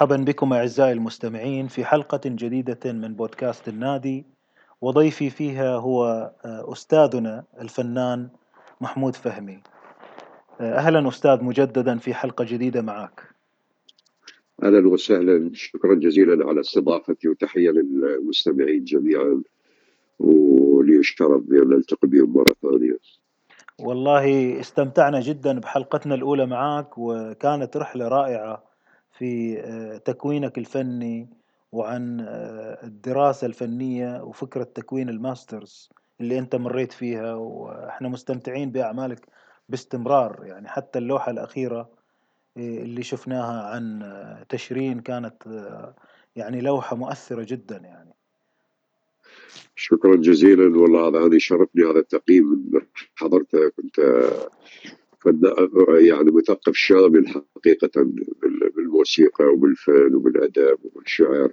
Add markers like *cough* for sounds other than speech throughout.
مرحبا بكم أعزائي المستمعين في حلقة جديدة من بودكاست النادي وضيفي فيها هو أستاذنا الفنان محمود فهمي. أهلا أستاذ مجددا في حلقة جديدة معك. أهلا وسهلا. شكرا جزيلا على استضافتي وتحية للمستمعين جميعا ولي الشرف بأن نلتقي بهم مرة ثانية. والله استمتعنا جدا بحلقتنا الأولى معك وكانت رحلة رائعة. في آه، تكوينك الفني وعن آه، الدراسة الفنية وفكرة تكوين الماسترز اللي أنت مريت فيها. وإحنا مستمتعين بأعمالك باستمرار. يعني حتى اللوحة الأخيرة آه، اللي شفناها عن تشرين كانت يعني لوحة مؤثرة جدا يعني. شكرا جزيلا. والله هذا يشرفني هذا التقييم حضرته. كنت يعني مثقف شامل حقيقة بالموسيقى وبالفن وبالأدب وبالشعر.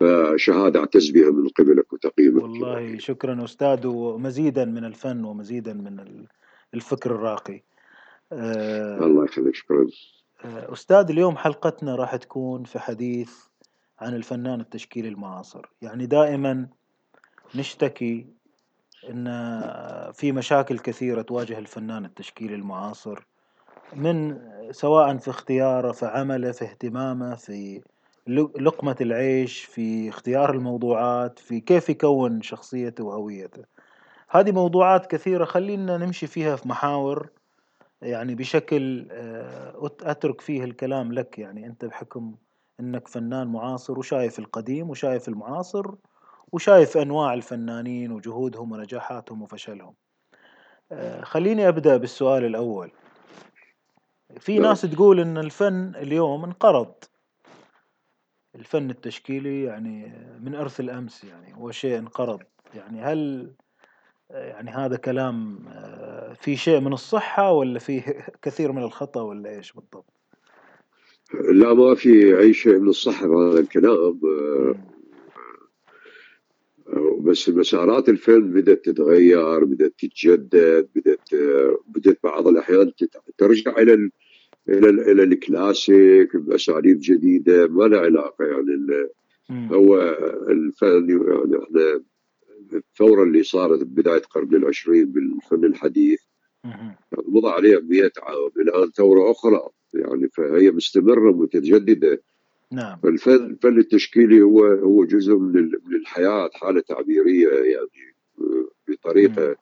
فشهادة أعتز بها من قبلك وتقييمك. والله شكرا أستاذ ومزيدا من الفن ومزيدا من الفكر الراقي. أه الله يخليك شكرا. آه، أستاذ اليوم حلقتنا راح تكون في حديث عن الفنان التشكيلي المعاصر. يعني دائما نشتكي إن في مشاكل كثيرة تواجه الفنان التشكيلي المعاصر من سواء في اختياره في عمله في اهتمامه في لقمة العيش في اختيار الموضوعات في كيف يكون شخصيته وهويته. هذه موضوعات كثيرة خلينا نمشي فيها في محاور يعني بشكل آه، أترك فيه الكلام لك يعني أنت بحكم إنك فنان معاصر وشايف القديم وشايف المعاصر. وشايف أنواع الفنانين وجهودهم ونجاحاتهم وفشلهم. آه، خليني أبدأ بالسؤال الأول. في نعم. ناس تقول إن الفن اليوم انقرض. الفن التشكيلي يعني من إرث الأمس يعني هو شيء انقرض، يعني هل يعني هذا كلام آه، في شيء من الصحة ولا فيه *laughs* كثير من الخطأ ولا إيش بالضبط؟ لا ما في أي شيء من الصحة بهذا الكلام بس مسارات الفيلم بدأت تتغير بدأت تتجدد بدأت بدأت بعض الأحيان ترجع إلى ال إلى ال إلى الكلاسيك بأساليب جديدة ما له علاقة يعني هو الفن يعني إحنا الثورة اللي صارت ببداية القرن العشرين بالفن الحديث مضى عليها 100 عام الآن ثورة أخرى يعني فهي مستمرة متجددة. نعم. فالفن الفن التشكيلي هو هو جزء من من الحياة حالة تعبيرية يعني بطريقة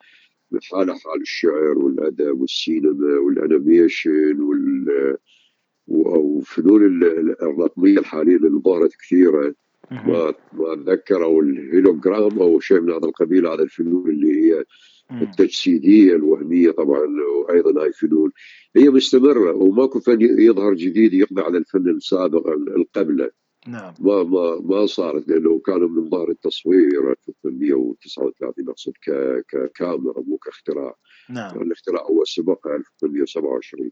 من حالة حال الشعر والأدب والسينما وال animation وال وفنون الرقميه الحالية اللي ظهرت كثيرة. ما ما أتذكر أو الهيلوجرام أو شيء من هذا القبيل هذا الفنون اللي هي التجسيديه الوهمية طبعا وأيضا هاي فنون هي مستمرة وماكو فن يظهر جديد يقضي على الفن السابق القبلة. نعم. ما ما ما صارت لأنه كانوا من ظهر التصوير 1839 أقصد ككاميرا مو كاختراع. نعم. الاختراع هو سبق 1827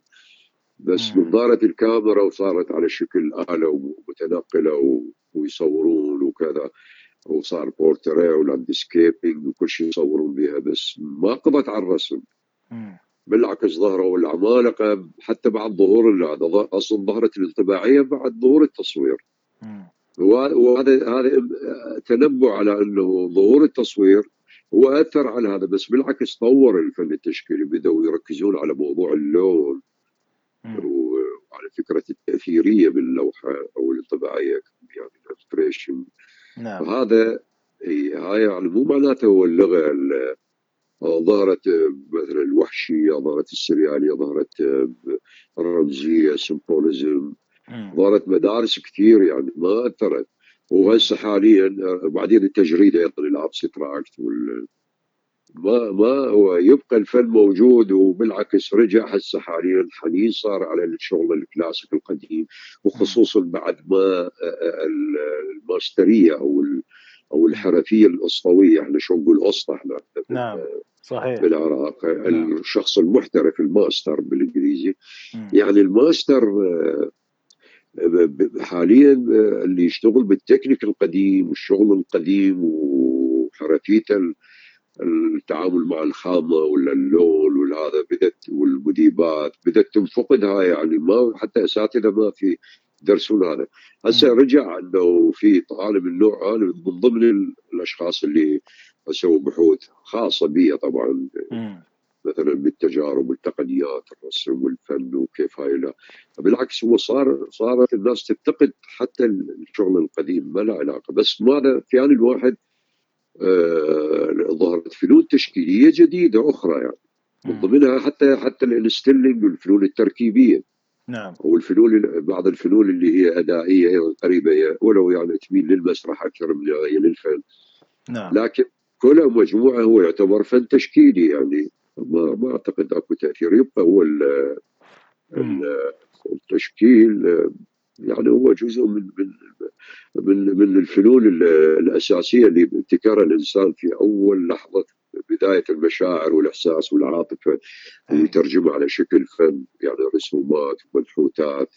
بس من ظهرت الكاميرا وصارت على شكل آلة ومتنقلة ويصورون وكذا. وصار بورتريه ولاندسكيبنج وكل شيء يصورون بها بس ما قضت على الرسم. بالعكس ظهروا العمالقة حتى بعد ظهور هذا أصلا ظهرت الانطباعية بعد ظهور التصوير. وهذا هذا تنبؤ على إنه ظهور التصوير هو أثر على هذا بس بالعكس طور الفن التشكيلي بدأوا يركزون على موضوع اللون وعلى فكرة التأثيرية باللوحة أو الانطباعية يعني الانسبريشن نعم. فهذا هاي يعني مو معناته هو اللغة ظهرت مثلا الوحشيه ظهرت السرياليه ظهرت الرمزيه symbolism. ظهرت مدارس كثير يعني ما أثرت. وهسه حاليا بعدين التجريد أيضا ال abstract وال ما ما هو يبقى الفن موجود وبالعكس رجع هسه حاليا حنين صار على الشغل الكلاسيك القديم وخصوصا بعد ما ال masterية أو أو الحرفية الأسطوية إحنا شو نقول اسطى إحنا نعم صحيح. بالعراق نعم. الشخص المحترف الماستر بالإنجليزي. يعني الماستر حاليا اللي يشتغل بالتكنيك القديم والشغل القديم وحرفيته التعامل مع الخامة ولا اللون والهذا بدت والمديبات بدت تنفقد هاي يعني ما حتى أساتذة ما في يدرسون هذا. هسه رجع إنه في طالب النوع هذا من ضمن الأشخاص اللي سووا بحوث خاصة بي طبعا. مثلا بالتجارب والتقنيات الرسم والفن وكيف هاي لا. بالعكس هو صار صارت الناس تفتقد حتى الشغل القديم ما له علاقة. بس ماذا في آن الواحد ظهرت فنون تشكيلية جديدة أخرى يعني. من ضمنها حتى حتى ال installation والفنون التركيبية. نعم. والفنون بعض الفنون اللي هي أدائية أيضا قريبة ولو يعني تميل للمسرح أكثر من للفن. نعم. لكن كلها مجموعة هو يعتبر فن تشكيلي يعني. ما ما أعتقد أكو تأثير. يبقى هو التشكيل يعني هو جزء من من من, من الفنون الأساسية اللي ابتكرها الإنسان في أول لحظة بداية المشاعر والإحساس والعاطفة ويترجمها على شكل فن يعني رسومات ومنحوتات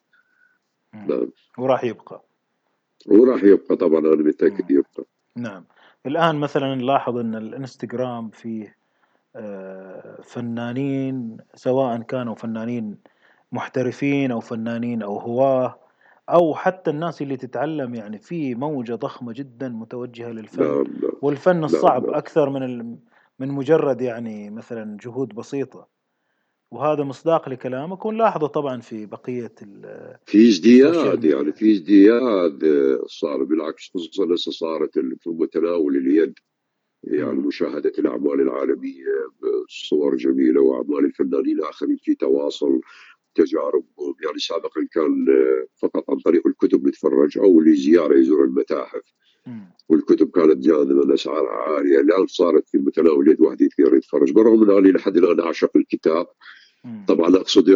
نعم. وراح يبقى. وراح يبقى طبعا أنا متأكد يبقى. نعم. الآن مثلا نلاحظ إن الإنستغرام فيه آه، فنانين سواء كانوا فنانين محترفين أو فنانين أو هواه أو حتى الناس اللي تتعلم يعني في موجة ضخمة جدا متوجهة للفن. نعم نعم. والفن نعم الصعب نعم. أكثر من من مجرد يعني مثلا جهود بسيطة. وهذا مصداق لكلامك ونلاحظه طبعا في بقية في ازدياد يعني في ازدياد آه، صار بالعكس خصوصا هسه صارت في متناول اليد يعني مشاهدة الأعمال العالمية بصور جميلة وأعمال الفنانين الآخرين في تواصل. تجاربهم يعني سابقا كان فقط عن طريق الكتب نتفرج أو لزيارة يزور المتاحف. والكتب كانت جاذبة أسعارها عالية. الآن صارت في متناول يد واحد يقدر يتفرج. بالرغم من أني لحد الآن أعشق الكتاب. طبعا أقصد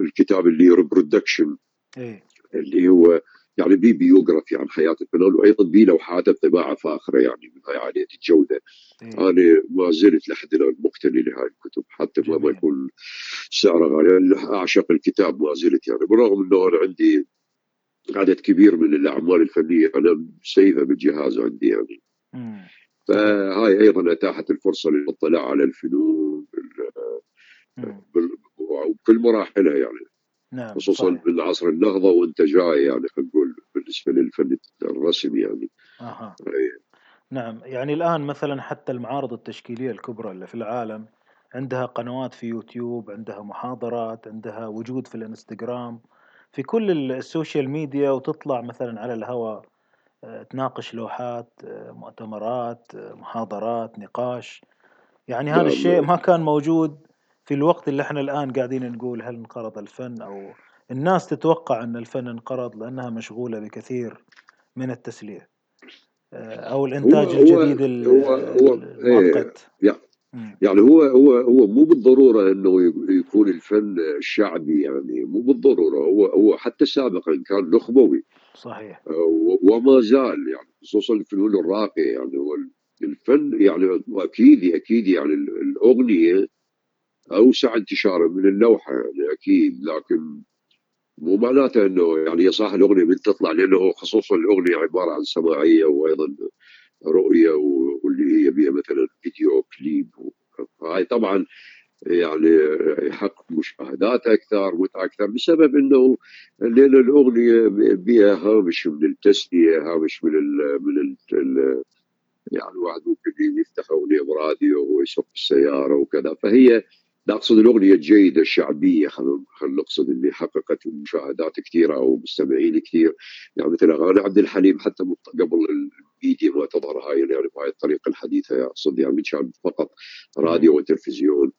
الكتاب اللي reproduction إيه. اللي هو يعني بي biography عن حياه الفنان وأيضا بي لوحات الطباعه فاخرة يعني من عاليه الجودة. إيه. أنا ما زلت لحد الآن مقتني لهذه الكتب حتى ما, ما يكون سعرها غالي يعني أعشق الكتاب ما زلت يعني. بالرغم إنه أنا عندي عدد كبير من الأعمال الفنية أنا سيفها بالجهاز عندي يعني. فهاي أيضا أتاحت الفرصة للاطلاع على الفنون بكل مراحلها يعني. نعم خصوصا صحيح. من عصر النهضه وأنت جاي يعني خلينا نقول بالنسبة للفن الرسمي يعني أها نعم يعني الآن مثلا حتى المعارض التشكيلية الكبرى اللي في العالم عندها قنوات في يوتيوب عندها محاضرات عندها وجود في الإنستغرام في كل السوشيال ميديا وتطلع مثلا على الهواء آه، تناقش لوحات آه، مؤتمرات آه، محاضرات نقاش يعني هذا نعم الشيء نعم. ما كان موجود في الوقت اللي إحنا الآن قاعدين نقول هل انقرض الفن أو الناس تتوقع أن الفن انقرض لأنها مشغولة بكثير من التسلية. آه، أو الإنتاج هو الجديد هو هو المؤقت. إيه يعني هو هو هو مو بالضرورة إنه يكون الفن شعبي يعني مو بالضرورة هو هو حتى سابقا كان نخبوي صحيح. آه، وما زال يعني خصوصا الفنون الراقية يعني هو الفن يعني واكيد أكيد يعني الأغنية أوسع انتشارا من اللوحة يعني أكيد لكن مو معناته إنه يعني صح الأغنية من تطلع لأنه خصوصا الأغنية عبارة عن سماعية وأيضا رؤية واللي هي بها مثلا فيديو كليب هاي طبعا يعني يحقق مشاهدات أكثر متعة أكثر بسبب إنه لأن الأغنية بها هامش من التسلية هامش من ال من ال يعني واحد ممكن يفتح أغنية براديو وهو يسوق السيارة وكذا فهي لا أقصد الأغنية الجيدة الشعبية خلينا نقصد اللي حققت مشاهدات كثيرة أو مستمعين كثير. يعني مثل أغاني عبد الحليم حتى قبل الميديا ما تظهر هاي يعني بهاي الطريقة الحديثة أقصد يعني كان فقط راديو وتلفزيون.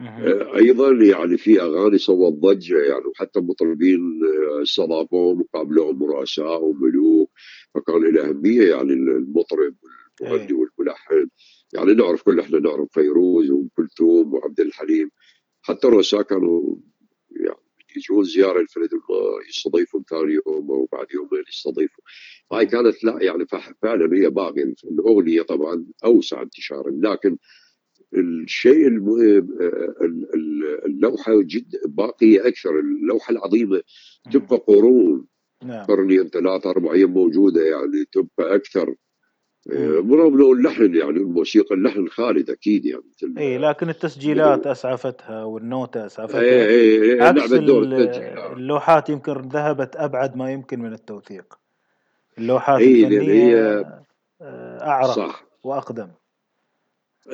آه، أيضا يعني في أغاني سوت ضجة يعني وحتى المطربين آه، استضافوهم وقابلوهم رؤساء وملوك فكان له أهمية يعني المطرب والمغني إيه. والملحن. يعني نعرف كل إحنا نعرف فيروز وام كلثوم وعبد الحليم. حتى الرؤساء كانوا يعني يجون زيارة الفرد يستضيفهم ثاني يوم أو بعد يومين يستضيفوا هاي كانت لا يعني فعلا هي باقيه الأغنية طبعا أوسع انتشارا لكن الشيء المهم اللوحة جد باقية أكثر اللوحة العظيمة تبقى قرون. نعم. قرنين ثلاثة أربع أيام موجودة يعني تبقى أكثر. برغم انه اللحن يعني الموسيقى اللحن خالد أكيد يعني اي لكن التسجيلات أسعفتها والنوتة أسعفتها. اي اي اي عكس اللوحات يمكن ذهبت أبعد ما يمكن من التوثيق. اللوحات أي الفنية آه، أعرق صح. وأقدم.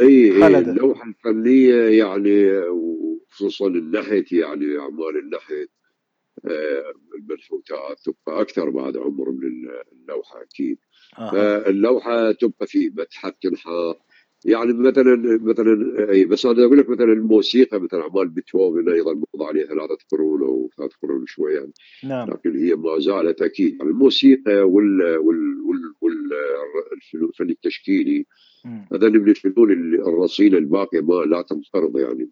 اي اي اللوحة الفنية يعني وخصوصا النحت يعني أعمال النحت. آه، المنحوتات تبقى أكثر بعد عمر من اللوحة أكيد آه. اللوحه تبقى في متحف تنحى يعني مثلا مثلا أي بس أنا أقول لك مثلا الموسيقى مثلا أعمال بيتهوفن أيضا مضى عليها ثلاثة قرون أو ثلاث قرون شوية يعني. نعم لكن هي ما زالت أكيد يعني الموسيقى وال وال وال والفن التشكيلي هذا من الفنون الرصينه الباقيه ما لا تنقرض يعني.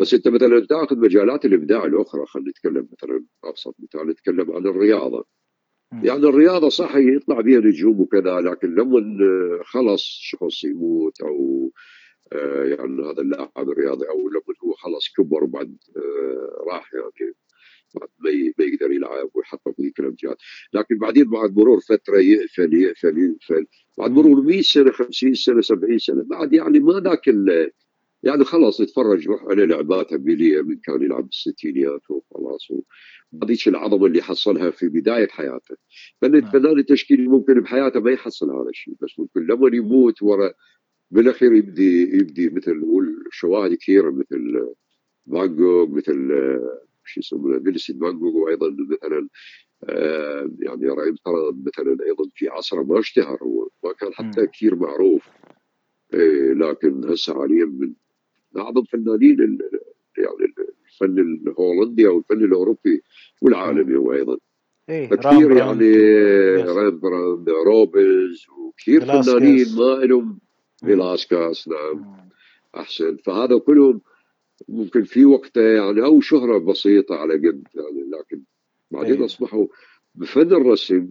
بس انت مثلا تاخذ مجالات الابداع الأخرى خلينا نتكلم مثلا أبسط مثال نتكلم عن الرياضة. يعني الرياضة صح يطلع بها نجوم وكذا لكن لما خلص شخص يموت أو آه، يعني هذا اللاعب الرياضي أو لما هو خلص كبر وبعد آه، راح يعني ما يقدر يلعب ويحقق ذيك الامجاد لكن بعدين بعد مرور فترة يقفل يقفل يقفل. بعد مرور 100 سنة 50 سنة 70 سنة بعد يعني ما ذاك يعني خلاص يتفرج روح على لعبات بيليه من كان يلعب بالستينيات وخلاص. هذيك العظمة اللي حصلها في بداية حياته. فان نعم. الفنان التشكيلي ممكن بحياته ما يحصل هذا الشيء بس ممكن لما يموت ورا بالأخير يبدي يبدي مثل نقول شواهد كثيرة مثل فان جوخ مثل شو يسمونه فينسنت فان جوخ وأيضا مثلا آه، يعني رايم مثلا أيضا في عصره ما اشتهر وما كان حتى كثير معروف. إيه، لكن هسه حاليا من اعظم فنانين يعني الفن الهولندي أو الفن الأوروبي والعالمي هو أيضا. إيه كثير يعني رامبراند روبنز وكثير فنانين ما لهم فيلاسكاس نعم. أحسن. فهذا كلهم ممكن في وقته يعني أو شهرة بسيطة على قد يعني لكن بعدين أيه. أصبحوا بفن الرسم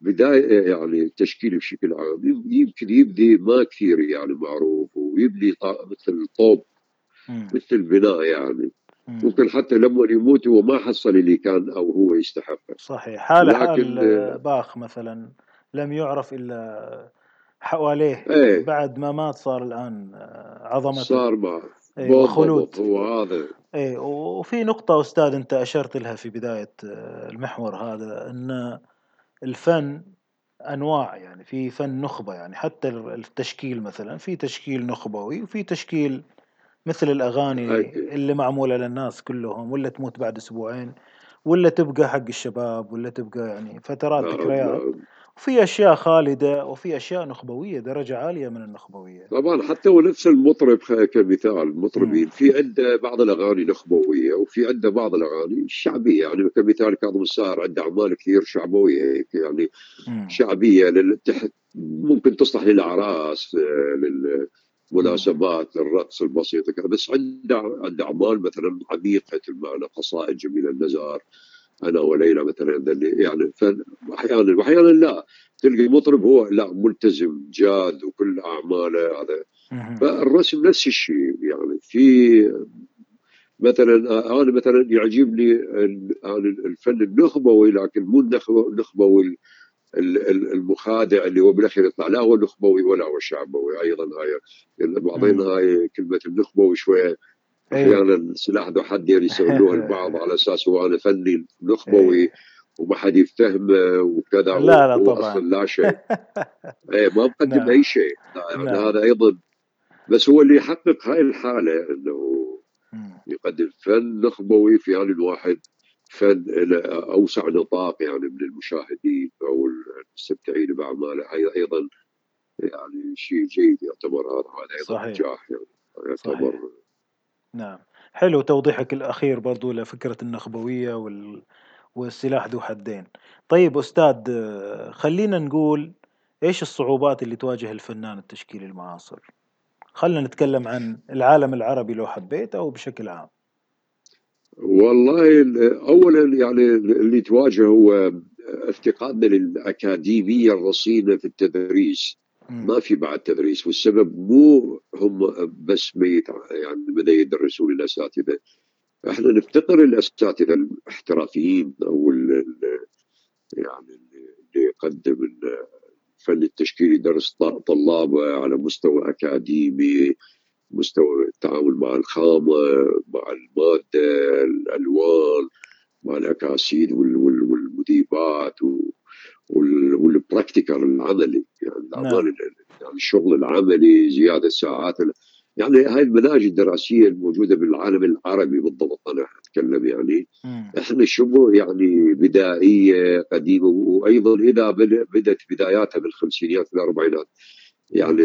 بداية يعني التشكيل بشكل عام يمكن يبدي ما كثير يعني معروف ويبني مثل طوب مثل بناء يعني. ممكن حتى لما يموت هو ما حصل اللي كان أو هو يستحقه صحيح. حال حال باخ مثلا لم يعرف إلا حواليه إيه. بعد ما مات صار الآن عظمته صار ما. إيه وخلود. هو هذا. إيه وفي نقطة أستاذ أنت أشرت لها في بداية المحور هذا أن الفن أنواع يعني في فن نخبة يعني حتى التشكيل مثلا في تشكيل نخبوي وفي تشكيل مثل الأغاني اللي معمولة للناس كلهم ولا تموت بعد أسبوعين ولا تبقى حق الشباب ولا تبقى يعني فترات ذكريات. وفي أشياء خالدة وفي أشياء نخبوية درجة عالية من النخبوية. طبعا حتى ونفس المطرب كمثال المطربين في عنده بعض الأغاني نخبوية وفي عنده بعض الأغاني شعبية. يعني كمثال كاظم الساهر عنده اعمال كثير شعبويه يعني مم. شعبية ممكن تصلح للأعراس لل مناسبات للرقص البسيطه كذا بس عنده عنده أعمال مثلا عميقة المعنى قصائد جميلة النزار. أنا وليلى مثلا يعني أحيانا واحيانا لا. تلقى المطرب هو لا ملتزم جاد وكل أعماله هذا. فالرسم نفس الشيء يعني. في مثلا أنا مثلا يعجبني الفن النخبوي لكن مو النخبوي المخادع اللي هو بالاخير يطلع لا هو نخبوي ولا هو شعبوي أيضا هاي بعضين هاي كلمة النخبوي شوية إيه. أحيانا سلاح ذو حدين يسووها *laughs* البعض على أساس هو أنا فني نخبوي إيه. وما حد يفتهمه وكذا لا لا طبعا لا شيء *laughs* إيه ما مقدم نعم. أي شيء يعني نعم. هذا أيضا بس هو اللي يحقق هاي الحالة إنه يقدم فن نخبوي في ان الواحد فن أوسع نطاق يعني من المشاهدين أو المستمتعين باعماله هذا أيضا يعني شيء جيد يعتبر هذا هذا أيضا نجاح يعني يعتبر صحيح. نعم. حلو توضيحك الأخير برضو لفكرة النخبوية وال... والسلاح ذو حدين. طيب أستاذ خلينا نقول إيش الصعوبات اللي تواجه الفنان التشكيلي المعاصر؟ خلينا نتكلم عن العالم العربي لو حبيت أو بشكل عام. والله اولا يعني اللي تواجه هو افتقادنا للأكاديمية الرصينة في التدريس. ما في بعد تدريس والسبب مو هم بس ميت يعني بدا يدرسون الأساتذة. إحنا نفتقر الاساتذه الاحترافيين أو يعني اللي يقدم الفن التشكيلي يدرس طلابه على مستوى أكاديمي مستوى التعامل مع الخامة مع المادة الألوان مع الاكاسيد والمذيبات والبراكتيكال العملي يعني نعم. يعني الشغل العملي زيادة ساعات يعني هاي المناهج الدراسية الموجودة بالعالم العربي بالضبط أنا أتكلم يعني مم. إحنا شبه يعني بدائية قديمة وأيضا اذا بدأت بداياتها بالخمسينيات والاربعينات يعني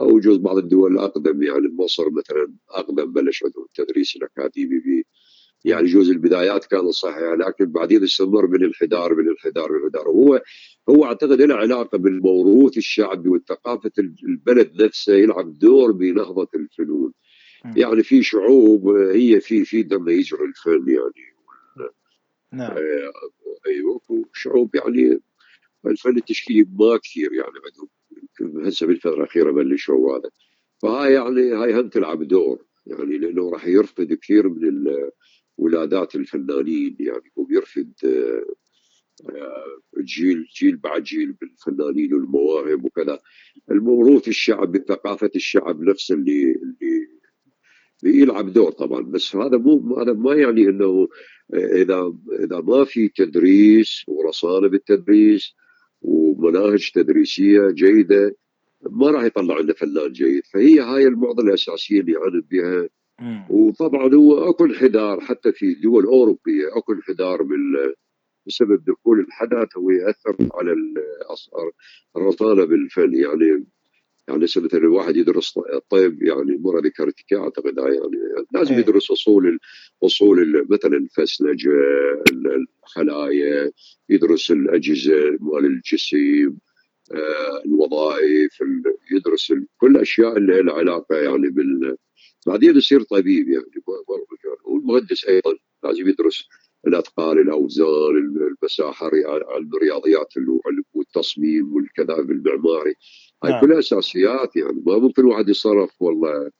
أو جزء بعض الدول الأقدم يعني مصر مثلا أقدم بلش عندهم التدريس الأكاديمي يعني جزء البدايات كانت صحيحه لكن بعدين استمر بالانحدار بالانحدار بالانحدار وهو هو أعتقد له علاقة بالموروث الشعبي وثقافه البلد نفسه يلعب دور بنهضة الفنون. يعني في شعوب هي في في دم يجري الفن يعني. نعم. آه، أيوه شعوب يعني الفن التشكيلي ما كثير يعني عندهم. هسه بالفترة الأخيرة بلشوا هذا. فهاي يعني هاي هم تلعب دور يعني لأنه راح يرفض كثير من ولادات الفنانين يعني وبيرفض آه، جيل جيل بعد جيل بالفنانين والمواهب وكذا. الموروث الشعب بثقافه الشعب نفسه اللي اللي يلعب دور طبعا. بس هذا مو هذا ما يعني إنه إذا إذا ما في تدريس ورصانة بالتدريس ومناهج تدريسية جيدة ما راح يطلع لنا فنان جيد. فهي هاي المعضلة الأساسية اللي يعاني بها. وطبعا هو اكو انحدار حتى في دول اوروبيه اكو انحدار بال بسبب دخول الحدث هو يأثر على الرصانه بالفن. يعني يعني مثلا الواحد يدرس طيب يعني مره ذكرتك أعتقد يعني لازم إيه. يدرس أصول أصول مثلا الفسلجه الخلايا يدرس الأجهزة مال الجسم آه، الوظائف يدرس كل الأشياء اللي لها علاقة يعني بال بعدين يصير طبيب يعني والمهندس أيضا لازم يدرس الاثقال الاوزان المساحة الرياضيات والتصميم والكذا بالمعماري هاي نعم. كلها أساسيات يعني. ما ممكن واحد يصرف والله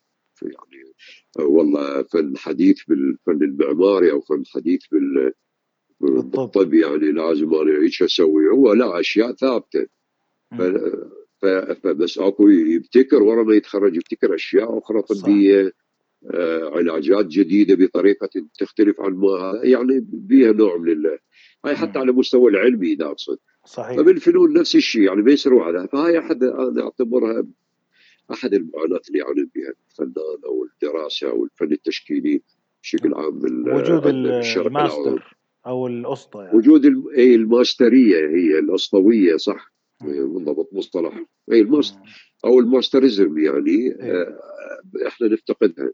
يعني والله فن حديث بالفن المعماري أو فن حديث بال بالطب. يعني لازم أنا إيش أسوي. هو لا أشياء ثابتة. فبس أكو يبتكر ورا ما يتخرج يبتكر أشياء أخرى طبية. آه علاجات جديدة بطريقة تختلف عن ما يعني بها نوع من هاي حتى على المستوى العلمي اذا اقصد صحيح فبالفنون نفس الشيء يعني بيسروا على فهاي أحد أنا أعتبرها أحد المعاناة اللي يعاني بها الفنان أو الدراسة أو الفن التشكيلي بشكل عام وجود الماستر أو الأسطى يعني. وجود الماسترية هي الأسطوية صح؟ بالضبط مصطلح. اي ال mast أو الماسترزم يعني آه إحنا نفتقدها.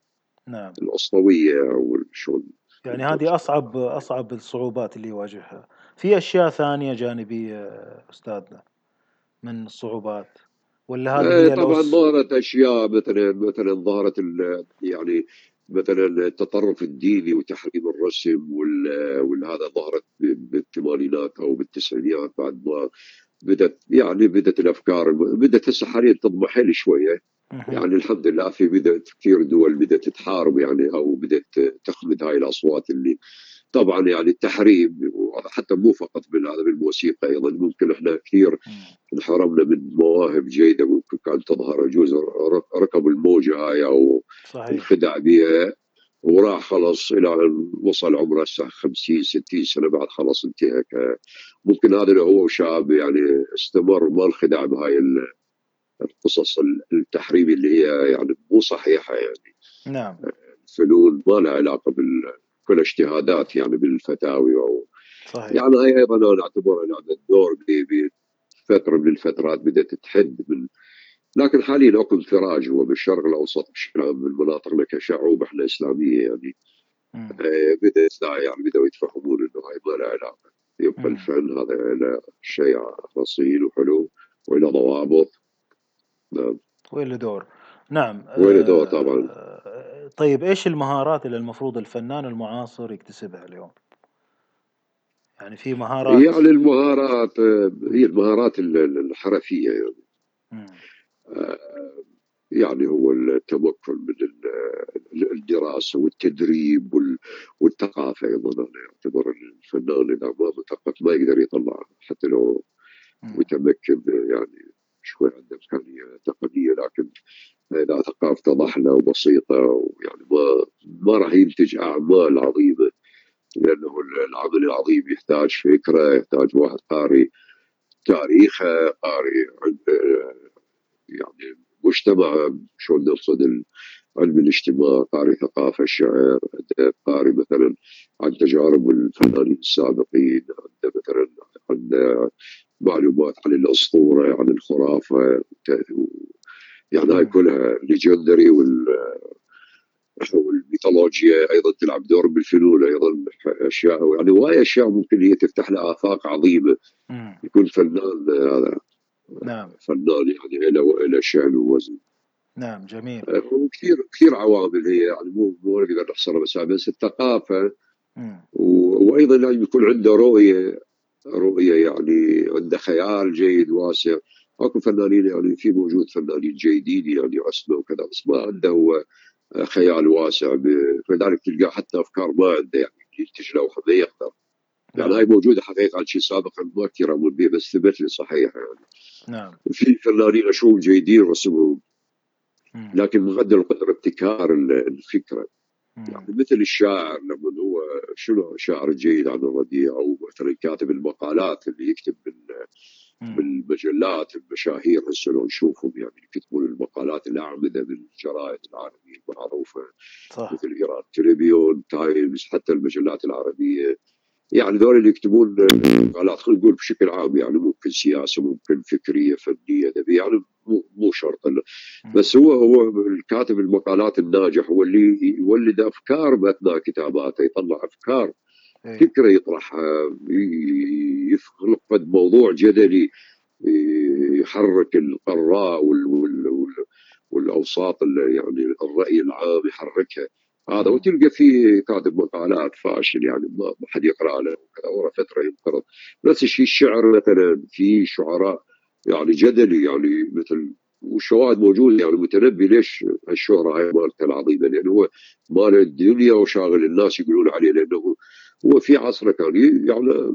نعم. الاسطويه أو الشغل يعني هذه أصعب أصعب الصعوبات اللي يواجهها. في أشياء ثانية جانبية أستاذنا من الصعوبات؟ ولا هذه هي طبعا ظهرت أشياء مثلا مثلا ظهرت يعني مثلا التطرف الديني وتحريم الرسم والهذا ظهرت بالثمانينات أو بالتسعينيات بعد ما بدت يعني بدت الأفكار بدت هسه حاليا تضمحل شوية. يعني الحمد لله في بدات كثير دول بدأت تحارب يعني أو بدأت تخمد هاي الأصوات اللي طبعا يعني التحريم حتى مو فقط بالهذا بالموسيقى أيضا ممكن إحنا كثير انحرمنا من مواهب جيدة ممكن كانت تظهر يجوز ركبوا الموجة هاي أو. الخدع بها وراح خلص إلى أن وصل عمره 50 60 سنة بعد خلص انتهى ممكن هذا هو شاب يعني استمر ما انخدع بهاي القصص التحريمي اللي هي يعني مو صحيحة يعني. نعم. الفنون ما لها علاقة بال كل اجتهادات يعني بالفتاوي أو صحيح. يعني هي أيضا أنا أعتبرها لعبه دور بفتره من الفترات بدأت تحد من لكن حاليا أكو انفراج هو بالشرق الأوسط بشكل عام بالمناطق اللي كشعوب إحنا إسلامية يعني. آه بدات يعني بدأوا يتفهمون إنه هاي ما لها علاقة. يبقى الفن هذا له شيء أصيل وحلو وله ضوابط. نعم وله دور نعم وله دور طبعا. آه، طيب إيش المهارات اللي المفروض الفنان المعاصر يكتسبها اليوم؟ يعني في مهارات يعني المهارات آه، هي المهارات الحرفية يعني. يعني هو التمكن من الدراسة والتدريب والثقافة أيضا. أنا أعتبر الفنان إذا ما مثقف ما يقدر يطلع حتى لو متمكن يعني. شوي عنده إمكانية تقنية لكن اذا ثقافته ضحلة وبسيطة ويعني ما ما راح ينتج أعمال عظيمة لأنه العمل العظيم يحتاج فكرة يحتاج واحد قاري تاريخه قاري يعني مجتمع شلون نقصد علم الاجتماع قاري ثقافة الشعر قاري مثلا عن تجارب الفنانين السابقين عنده مثلا عن معلومات عن الأسطورة عن الخرافة يعني هاي كلها legendary وال والميثولوجيا أيضا تلعب دور بالفنون أيضا أشياء يعني هواي أشياء ممكن هي تفتح له آفاق عظيمة. يكون فنان هذا نعم. فنان يعني له له شأن ووزن. نعم جميل. وكثير كثير عوامل هي يعني مو مو نقدر نحصرها بس بس الثقافة وأيضا لازم يكون عنده رؤية رؤية يعني عنده خيال جيد واسع. أكو فنانين يعني في موجود فنانين جيدين يعني اسمه وكذا بس ما عنده هو خيال واسع فلذلك تلقى حتى أفكار ما عنده يعني ينتج لوحة ما يقدر. يعني هاي موجودة حقيقة عن شيء سابقا ما كثير أمر به بس ثبت لي صحيح يعني. نعم. وفي فنانين أشوف جيدين رسمهم. لكن مقدر القدره ابتكار الفكرة. يعني مثل الشاعر لما هو شنو شاعر جيد عن الرديء أو مثلا كاتب المقالات اللي يكتب بالمجلات المشاهير هسه لو نشوفهم يعني يكتبون المقالات الأعمدة بالجرائد العالميه المعروفة صح. مثل إيران تلفزيون تايمز حتى المجلات العربية. يعني ذول اللي يكتبون مقالات خلينا نقول بشكل عام يعني ممكن سياسة ممكن فكرية فنية ادبيه يعني مو مو شرط. بس هو هو الكاتب المقالات الناجح هو اللي يولد أفكار بأثناء كتاباته يطلع أفكار إيه. فكرة يطرحها يخلق موضوع جدلي يحرك القراء وال وال وال والأوساط يعني الرأي العام يحركها. هذا وتلقى في كاتب مقالات فاشل يعني ما حد يقرأ له وكذا ورا فترة ينقرض. نفس الشيء الشعر مثلا في شعراء يعني جدلي يعني مثل والشواهد موجودة يعني المتنبي ليش الشهره هاي مالته العظيمة؟ لأنه هو مال الدنيا وشاغل الناس يقولون عليه لأنه هو في عصره كان يعني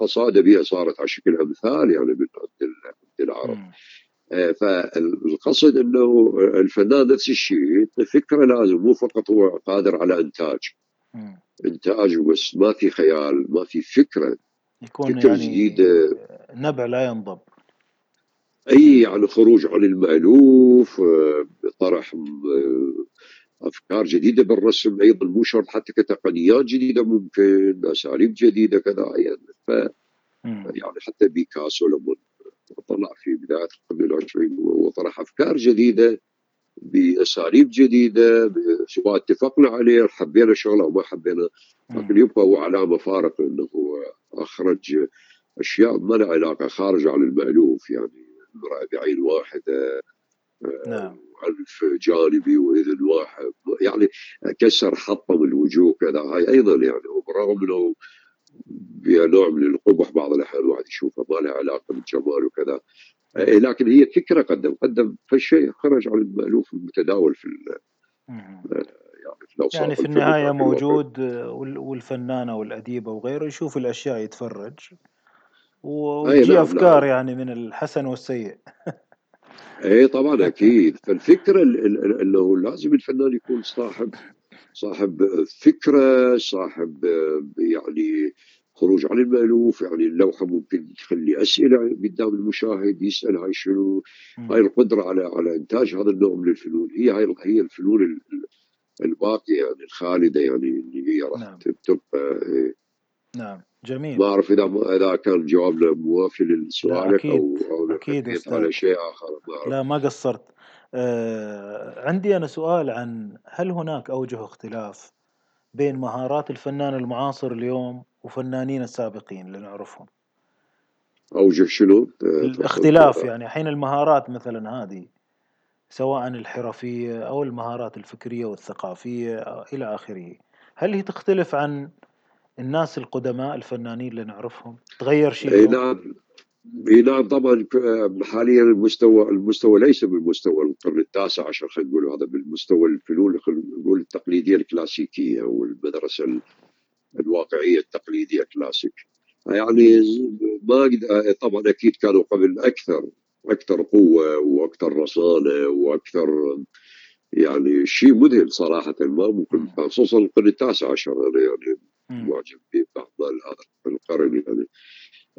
قصائد بها صارت على شكل امثال يعني من عند العرب. فالقصد إنه الفنان نفس الشيء فكرة لازم مو فقط هو قادر على إنتاج. إنتاج بس ما في خيال ما في فكرة. يكون فكرة يعني جديدة. نبع لا ينضب. أي يعني خروج عن المألوف آه، طرح آه، أفكار جديدة بالرسم أيضا مو شرط حتى كتقنيات جديدة ممكن أساليب جديدة كذا يعني. ف يعني حتى بيكاسو لما طلع في بداية القرن العشرين وطرح أفكار جديدة بأساليب جديدة سواء اتفقنا عليه حبينا شغله أو ما حبينا لكن يبقى هو علامه فارقه إنه هو أخرج أشياء ما لها علاقة خارج عن المألوف يعني بعين واحدة نعم. ألف جانبي وإذن واحد يعني كسر حطم الوجوه كذا هاي أيضا يعني وبرغم أنه فيها نوع من القبح بعض الأحيان الواحد يشوفها ما لها علاقة بالجمال وكذا. إيه، لكن هي فكرة قدم قدم فالشيء خرج عن المألوف المتداول في يعني في, يعني في النهاية موجود والفنان أو الأديب أو غيره يشوف الأشياء يتفرج ويجي نعم أفكار نعم. يعني من الحسن والسيء. إيه طبعا *laughs* أكيد. فالفكرة إنه لازم الفنان يكون صاحب صاحب فكرة صاحب يعني خروج عن المألوف يعني اللوحة ممكن تخلي أسئلة قدام المشاهد يسأل هاي شنو هاي القدرة على على إنتاج هذا النوع من الفنون. هي هاي هي الفنون الباقيه يعني الخالدة يعني اللي هي راح نعم. تبقى إيه. نعم. جميل. ما أعرف إذا إذا كان جوابنا موافي لسؤالك أو أو أكيد أستاذ على شيء آخر ما لا ما قصرت. آه عندي أنا سؤال عن هل هناك أوجه اختلاف بين مهارات الفنان المعاصر اليوم وفنانين السابقين اللي نعرفهم. اوجه شنو؟ الاختلاف يعني. الحين المهارات مثلا هذه سواء الحرفية أو المهارات الفكرية والثقافية إلى آخره هل هي تختلف عن الناس القدماء الفنانين اللي نعرفهم؟ تغير شيء اي نعم. نعم طبعا حاليا المستوى المستوى ليس بالمستوى القرن التاسع عشر خلينا نقول هذا بالمستوى الفنون خلينا نقول التقليدية الكلاسيكية أو المدرسة الواقعية التقليدية كلاسيك يعني ما طبعا أكيد كانوا قبل أكثر أكثر قوة وأكثر رصانة وأكثر يعني شيء مذهل صراحة ما ممكن خصوصا القرن التاسع عشر أنا يعني معجب ببعض هذا القرن يعني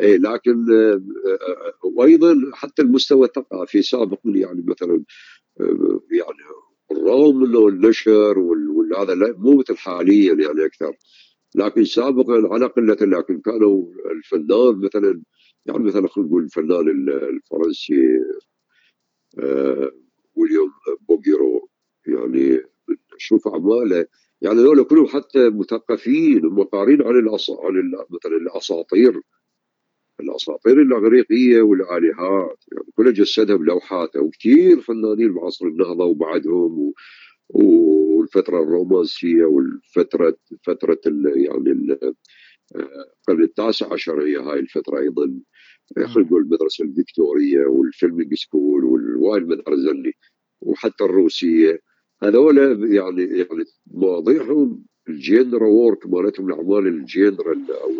اي لكن آه، آه، وأيضا حتى المستوى الثقافي سابقا يعني مثلا آه، يعني بالرغم انه النشر وهذا مو مثل حاليا يعني أكثر. لكن سابقا على قلة لكن كانوا الفنان مثلا يعني مثلا خلينا نقول الفنان الفرنسي ويليام بوغيرو يعني شوف أعماله. يعني هذول كلهم حتى مثقفين وقارين عن عن مثلا الأساطير. الأساطير الأغريقية والآلهات يعني كلها جسدها بلوحاته وكثير فنانين بعصر النهضه وبعدهم و... والفترة الرومانسية والفترة فترة ال... يعني القرن التاسع عشر هي هاي الفترة أيضا خلينا نقول المدرسة الفيكتورية وال Flemish school والوايد المدارس اللي وحتى الروسية هذول يعني يعني مواضيعهم ال genre work مالتهم الأعمال ال genre أو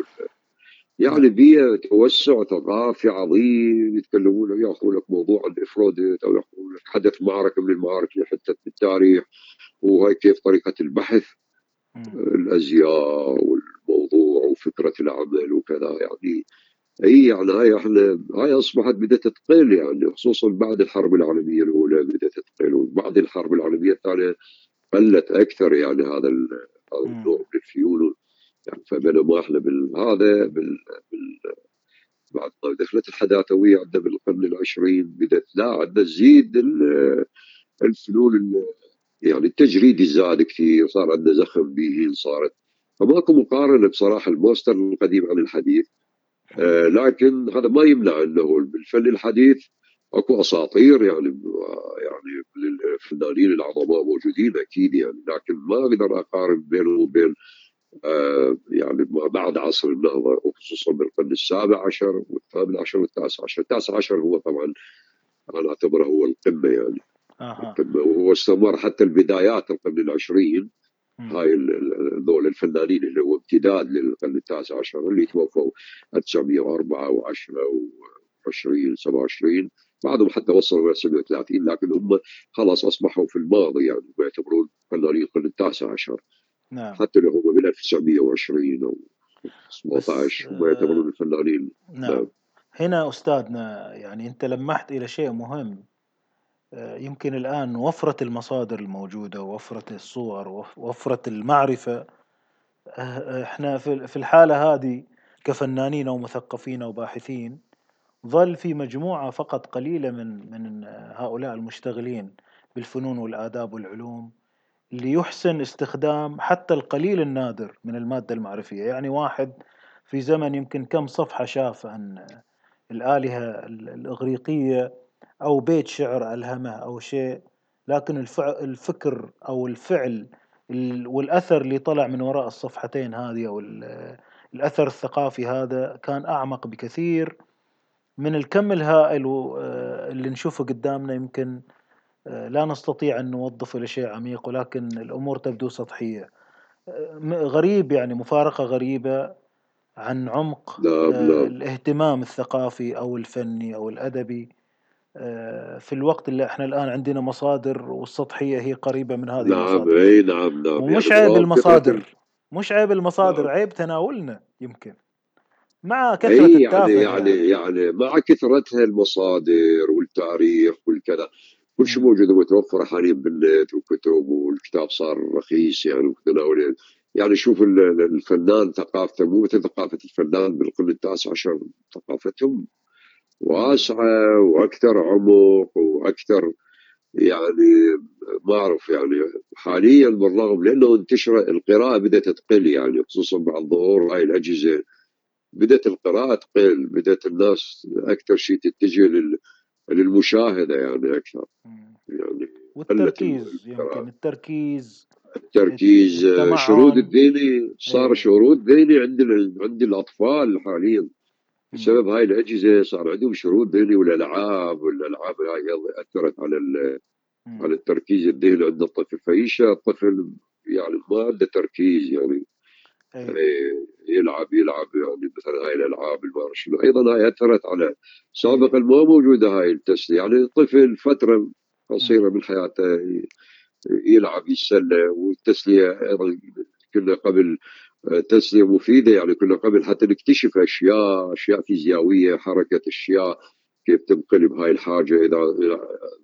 يعني بيئه توسع ثقافي عظيم يتكلمون ياخذون لك موضوع عن افروديت أو ياخذون لك حدث معركة من المعارك اللي حدثت بالتاريخ وهاي كيف طريقة البحث الأزياء والموضوع وفكرة العمل وكذا يعني إي يعني هاي إحنا هاي أصبحت بدات تقل يعني خصوصا بعد الحرب العالمية الأولى بدات تقل وبعد الحرب العالمية الثانية قلت أكثر يعني هذا هذا النوع من الفيول يعني فبينما إحنا بالهذا بال, بال بعد ما دخلت الحداثوية عندنا بالقرن العشرين بدأت لا عندنا تزيد الفنون يعني التجريدي زاد كثير صار عندنا زخم به صارت. فماكو مقارنة بصراحة الموستر القديم عن الحديث. آه لكن هذا ما يمنع إنه بالفن الحديث أكو أساطير يعني يعني الفنانين العظماء موجودين أكيد يعني لكن ما أقدر أقارن بينه وبين آه يعني بعد عصر النهضة وخصوصا بالقرن السابع عشر والثامن عشر والتاسع عشر، التاسع عشر هو طبعا أنا أعتبره هو القمة يعني. آه. القمة. وهو استمر حتى البدايات القرن العشرين. هاي ذول الفنانين اللي هو امتداد للقرن التاسع عشر اللي توفوا 1904 و10 و20 27 بعضهم حتى وصلوا إلى 37 لكن هم خلاص أصبحوا في الماضي يعني يعتبرون فنانين القرن التاسع عشر. نعم. حتى لو هم من 1920 أو 17 هم يعتبرون الفنانين. نعم. نعم. هنا أستاذنا يعني أنت لمحت إلى شيء مهم. آه، يمكن الآن وفرة المصادر الموجودة ووفرة الصور ووفرة المعرفة. آه، إحنا في الحالة هذه كفنانين أو مثقفين أو باحثين ظل في مجموعة فقط قليلة من من هؤلاء المشتغلين بالفنون والآداب والعلوم. اللي يحسن استخدام حتى القليل النادر من المادة المعرفية. يعني واحد في زمن يمكن كم صفحة شاف عن الآلهة الإغريقية أو بيت شعر ألهمه أو شيء لكن الفكر أو الفعل والأثر اللي طلع من وراء الصفحتين هذه أو الأثر الثقافي هذا كان أعمق بكثير. من الكم الهائل آه، اللي نشوفه قدامنا يمكن لا نستطيع أن نوظفه إلى شيء عميق ولكن الأمور تبدو سطحية. آه، غريب يعني مفارقة غريبة عن عمق نعم نعم. الاهتمام الثقافي أو الفني أو الأدبي. آه، في الوقت اللي إحنا الآن عندنا مصادر والسطحية هي قريبة من هذه نعم المصادر. إي نعم نعم. ومش يعني عيب المصادر مش عيب المصادر نعم. عيب تناولنا يمكن. مع كثرة يعني التافه يعني, يعني يعني مع كثرتها المصادر والتاريخ والكذا. كل شيء موجود متوفر حاليا بالنت وكتب والكتاب صار رخيص يعني وتناول يعني شوف الفنان ثقافته مو مثل ثقافة الفنان بالقرن التاسع عشر ثقافتهم. واسعة وأكثر عمق وأكثر يعني ما أعرف يعني حاليا بالرغم لأنه انتشر القراءة بدأت تقل يعني خصوصا بعد ظهور هاي الأجهزة. بدأت القراءة تقل بدأت الناس أكثر شيء تتجه للمشاهده يعني أكثر. يعني والتركيز يمكن التركيز التركيز الشرود الذهني صار إيه. شرود ذهني عند عند الأطفال حاليا. بسبب هاي الأجهزة صار عندهم شرود ذهني والألعاب والألعاب هاي أثرت على على التركيز الذهني عند الطفل. فيش الطفل يعني ما عنده تركيز يعني. أي. يلعب يلعب يعني مثلا هاي الألعاب شنو أيضا هاي أثرت على سابقا ما موجودة هاي التسليه يعني الطفل فترة قصيرة من حياته يلعب يتسلى والتسلية أيضا كنا قبل تسلية مفيدة يعني كنا قبل حتى نكتشف أشياء أشياء فيزيائية حركة أشياء كيف تنقلب هاي الحاجة إذا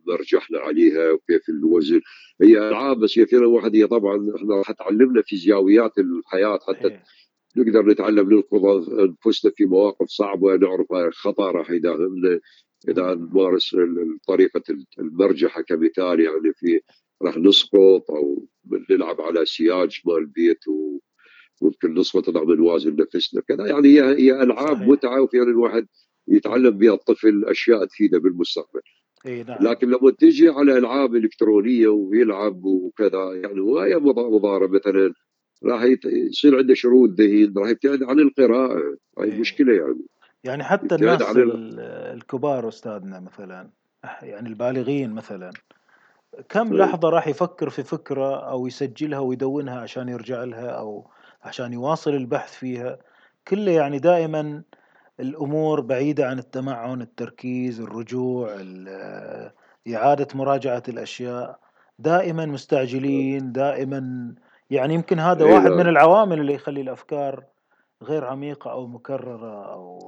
رجحنا عليها وكيف الوزن هي ألعاب بس هي فينا واحد هي طبعا إحنا راح تعلمنا فيزيائيات الحياة حتى إيه. نقدر نتعلم ننقذ انفسنا في مواقف صعبة نعرف الخطأ راح يداهمنا إذا نمارس طريقة المرجحة كمثال يعني في راح نسقط أو نلعب على سياج مال البيت وممكن نسقط نعمل نوازن نفسنا كذا يعني هي هي ألعاب. متعة وفيها الواحد يتعلم بها الطفل أشياء تفيده بالمستقبل. اي نعم. لكن لما تجي على ألعاب إلكترونية ويلعب وكذا يعني وهي مضاربة مثلا راح يصير عنده شرود ذهين راح يبتعد عن القراءة هاي إيه. مشكلة يعني يعني حتى الناس الكبار أستاذنا مثلا يعني البالغين مثلا كم إيه. لحظة راح يفكر في فكرة أو يسجلها ويدونها عشان يرجع لها أو عشان يواصل البحث فيها كله يعني دائما الأمور بعيدة عن التمعن التركيز الرجوع إعادة مراجعة الأشياء. دائما مستعجلين دائما يعني يمكن هذا إيه واحد من العوامل اللي يخلي الأفكار غير عميقة أو مكررة أو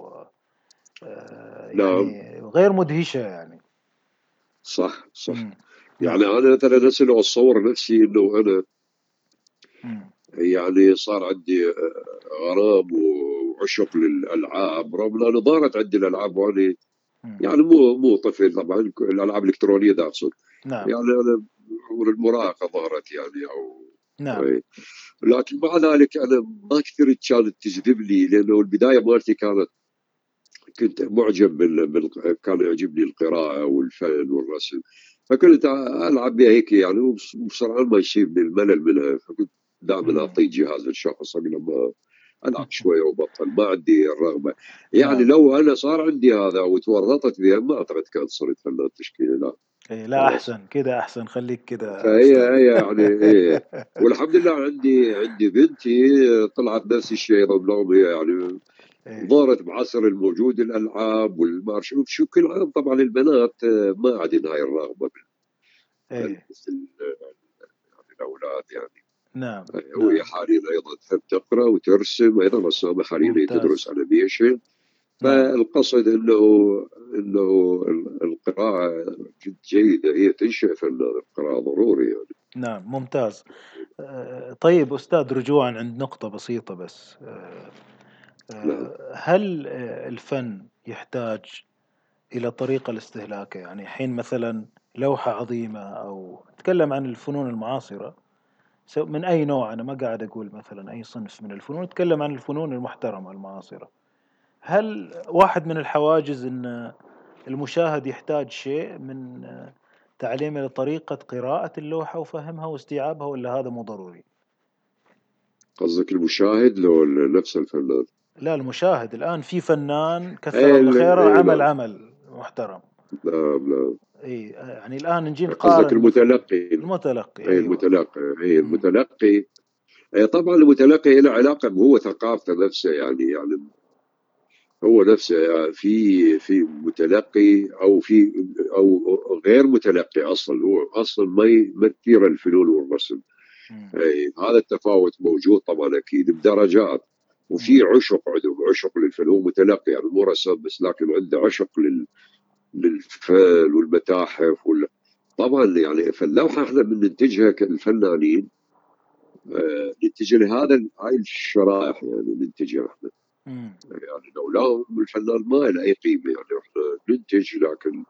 آه، يعني غير مدهشة يعني. صح صح. مم. يعني أنا مثلا هسه أتصور نفسي إنه أنا مم. يعني صار عندي آه، غرام وعشق للألعاب رغم انه ضارت عندي الألعاب وأنا يعني مو مو طفل طبعا الألعاب الإلكترونية دا أقصد. نعم. يعني أنا المراهقه ظهرت يعني أو نعم. إيه. لكن مع ذلك أنا ما كثير كانت تجذبني لأنه البداية مالتي كانت كنت معجب بال... بال... كان يعجبني القراءة والفن والرسم. فكنت ألعب بها هيك يعني وبسرعه ما يصيبني الملل منها فكنت دائما أعطي جهاز الشخص لما العب شوية وبطل ما عندي الرغبة. يعني نعم. لو أنا صار عندي هذا وتورطت بها ما اعتقد كانت صرت فنان تشكيلي لا. إيه لا أحسن كده أحسن خليك كده فهي هي يعني إيه. *laughs* والحمد لله عندي عندي بنتي طلعت نفس الشيء رغم هي يعني إيه. ظهرت بعصر الموجود الألعاب والمارش شو كل عام طبعا البنات ما عندنا هاي الرغبة إيه. يعني الأولاد يعني. نعم. وهي نعم. حاليا أيضا تحب تقرأ وترسم أيضا رسامه حاليا تدرس انيميشن. فالقصد إنه إنه القراءة جد جيدة هي تنشئ فنان القراءة ضروري يعني. نعم ممتاز. آه، طيب أستاذ رجوعا عند نقطة بسيطة بس. آه، آه، نعم. هل الفن يحتاج إلى طريقة لاستهلاكه يعني حين مثلا لوحة عظيمة أو نتكلم عن الفنون المعاصرة من أي نوع؟ أنا ما قاعد أقول مثلا أي صنف من الفنون نتكلم عن الفنون المحترمة المعاصرة. هل واحد من الحواجز إن المشاهد يحتاج شيء من تعليمه لطريقة قراءة اللوحة وفهمها واستيعابها ولا هذا مو ضروري؟ قصدك المشاهد لو نفس الفنان؟ لا المشاهد. الآن في فنان كثر الله إيه، خيره إيه، عمل عمل محترم. نعم نعم إي يعني الآن نجي نقارن قصدك المتلقي. المتلقي إي أيوة. المتلقي إي المتلقي. أي طبعا المتلقي له علاقة هو ثقافته نفسه يعني يعني هو نفسه في في متلقي أو في أو غير متلقي أصلا. هو أصلا ما ما كثير الفنون والرسم. إي هذا التفاوت موجود طبعا أكيد بدرجات. وفي عشق عندهم عشق للفن هو متلقي يعني مو رسام بس لكن عنده عشق لل للفن والمتاحف وال... طبعا يعني فاللوحه إحنا بننتجها كالفنانين آه ننتج لهذا هاي الشرائح يعني ننتجها إحنا. يعني لولاهم الفنان ما له أي قيمة يعني إحنا ننتج لكن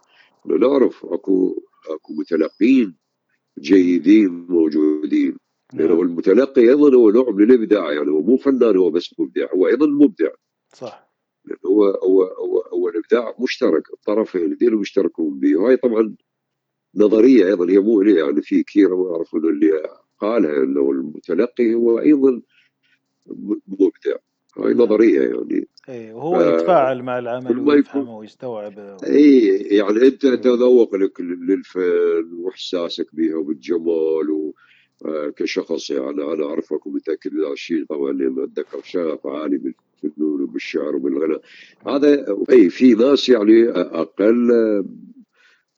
نعرف اكو أكو متلقين جيدين موجودين. لأنه يعني المتلقي أيضا هو نوع من الإبداع يعني هو مو فنان هو بس مبدع هو أيضا مبدع. صح. هو هو هو, هو الإبداع مشترك الطرفين الاثنين مشتركون به. وهي طبعا نظرية أيضا هي مو يعني في كثير ما أعرف اللي قالها إنه المتلقي هو أيضا مبدع هاي نظرية يعني. اي وهو ف... يتفاعل مع العمل ويفهمه ويستوعبه. إي يعني أنت تذوق لك للفن وإحساسك بها وبالجمال و... آه، كشخص يعني أنا أعرفك ومتأكد من هذا الشيء طبعا لأنه أتذكر شغف عالي بالفنون وبالشعر وبالغناء. هذا أي في ناس يعني أقل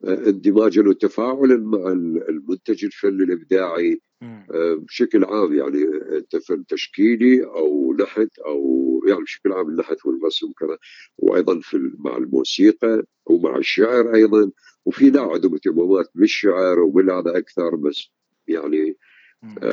اندماجا وتفاعلا مع المنتج الفني الإبداعي آه، بشكل عام يعني أنت فن تشكيلي أو نحت أو يعني بشكل عام النحت والرسم وكذا وأيضا في مع الموسيقى ومع الشعر أيضا وفي نوع عندهم اهتمامات بالشعر وبالهذا أكثر بس يعني آه،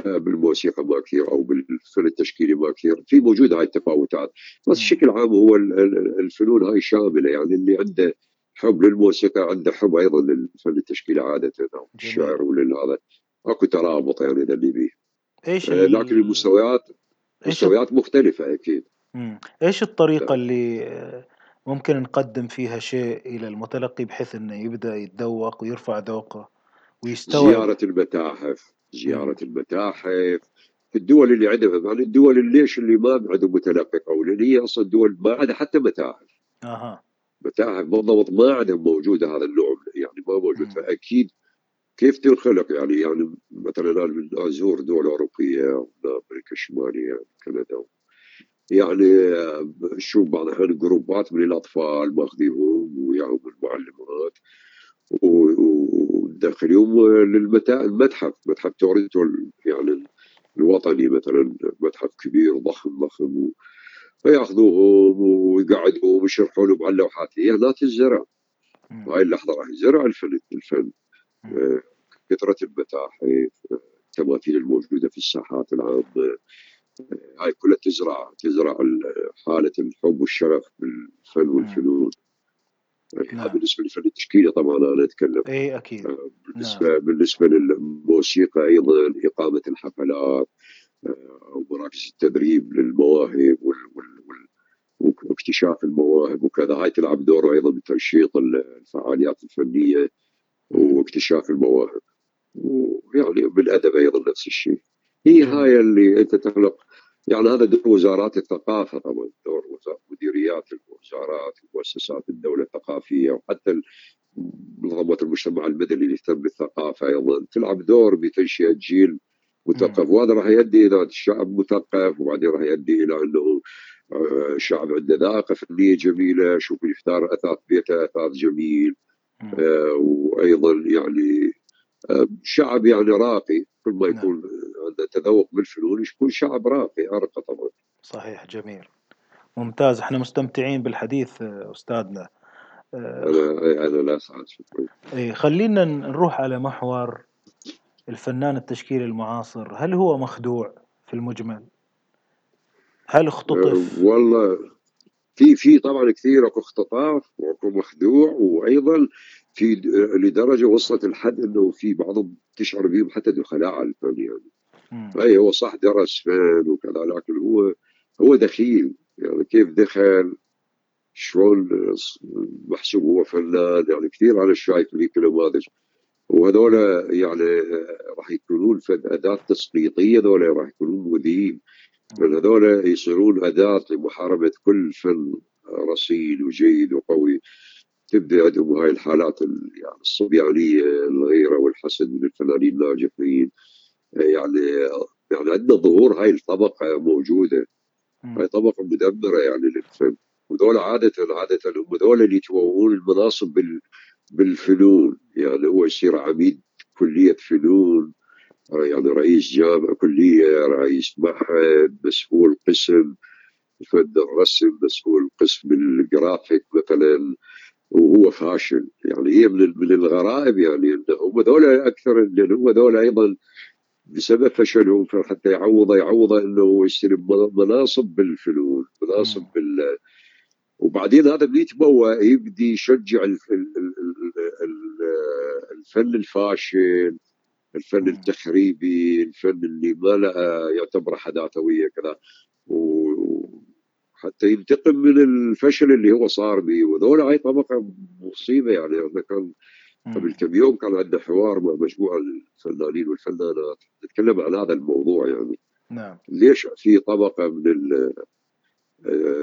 بالموسيقى ما كثير أو بالفن التشكيلي ما كثير في موجوده هاي التفاوتات. بس بشكل عام هو الفنون هاي شاملة يعني اللي عنده حب للموسيقى عنده حب أيضا للفن التشكيلي عادة أو الشعر ولهذا أكو ترابط يعني اللي بيه إيش آه لكن المستويات مستويات مختلفة أكيد. مم. إيش الطريقة اللي آه، ممكن نقدم فيها شيء إلى المتلقي بحيث إنه يبدأ يتذوق ويرفع ذوقه ويستوعب؟ زيارة المتاحف. زيارة. المتاحف في الدول اللي عندها يعني الدول اللي ليش اللي ما عندهم متلقي قوي لأن هي أصلا دول ما عندها حتى متاحف. أها. متاحف بالضبط ما عندهم موجودة هذا النوع يعني ما موجود. فأكيد كيف تنخلق؟ يعني يعني مثلا أنا أزور دول أوروبية أمريكا الشمالية كندا يعني شوف بعض الأحيان جروبات من الأطفال ماخذيهم وياهم المعلمات. وندخلهم للمتحف متحف تورنتو يعني الوطني مثلا متحف كبير ضخم ضخم فياخذوهم ويقعدوهم ويشرحوا لهم على اللوحات. هي هنا تنزرع هاي اللحظة راح ينزرع الفن الفن. آه، كثرة المتاحف التماثيل الموجودة في الساحات العامة. آه، هاي كلها تزرع تزرع حالة الحب والشغف بالفن والفنون. نعم. بالنسبة للفن التشكيلي طبعا أنا أتكلم. إي أكيد. آه، بالنسبة نعم. بالنسبة للموسيقى أيضا إقامة الحفلات ومراكز التدريب للمواهب واكتشاف المواهب وكذا. هاي تلعب دور أيضا بتنشيط الفعاليات الفنية واكتشاف المواهب. ويعني بالأدب أيضا نفس الشيء. هي هاي اللي أنت تخلق. يعني هذا دور وزارات الثقافة طبعا دور مديريات الوزارات ومؤسسات الدولة الثقافية وحتى منظمات المجتمع المدني اللي يهتم بالثقافة أيضا تلعب دور بتنشئة جيل مثقف. وهذا راح يؤدي إلى شعب مثقف وبعدين راح يؤدي إلى إنه آه، شعب عنده ذاقه فنية جميلة شوف يختار أثاث بيته أثاث جميل. آه، وأيضا يعني شعب يعني راقي كل ما نعم. يكون عنده تذوق بالفنون يكون شعب راقي ارقى طبعا صحيح جميل ممتاز إحنا مستمتعين بالحديث أستاذنا أنا أنا لا أسعد شكرا خلينا نروح على محور الفنان التشكيلي المعاصر هل هو مخدوع في المجمل؟ هل اختطف؟ أه، والله في في طبعا كثير أكو اختطاف وأكو مخدوع وأيضا في لدرجة وصلت الحد إنه في بعضهم تشعر بهم حتى دخلاء على الفن يعني. أي هو صح درس فن وكذا لكن هو هو دخيل يعني كيف دخل شلون محسوب هو فنان يعني كثير أنا شايف لي نماذج وهذول يعني راح يكونون أداة تسقيطية هذول راح يكونون مذيعين لأن هذول يصيرون أداة لمحاربة كل فن رصين وجيد وقوي. تبدأ عندهم هاي الحالات يعني الصبيانية الغيرة والحسد من الفنانين الناجحين. يعني يعني عندنا ظهور هاي الطبقة موجودة. هاي طبقة مدمرة يعني للفن. وذول عادة عادة هم ذول اللي يتوهون المناصب بال بالفنون. يعني هو يصير عميد كلية فنون يعني رئيس جامعة كلية رئيس معهد مسؤول قسم فن الرسم مسؤول قسم الجرافيك مثلا. وهو فاشل. يعني هي من من الغرائب يعني هم ذولا أكثر لأن هم ذولا أيضا بسبب فشلهم حتى يعوض يعوض إنه يستلم مناصب بالفنون مناصب بال وبعدين هذا اللي يتبوى يبدي يشجع الفن الفاشل الفن التخريبي الفن اللي ما له يعتبر حداثوية كذا. وحتى ينتقم من الفشل اللي هو صار به. وذولا هاي طبقة مصيبة يعني. أنا كان قبل كم يوم كان عندنا حوار مع مجموعة الفنانين والفنانات. نتكلم عن هذا الموضوع يعني. نعم. ليش في طبقة من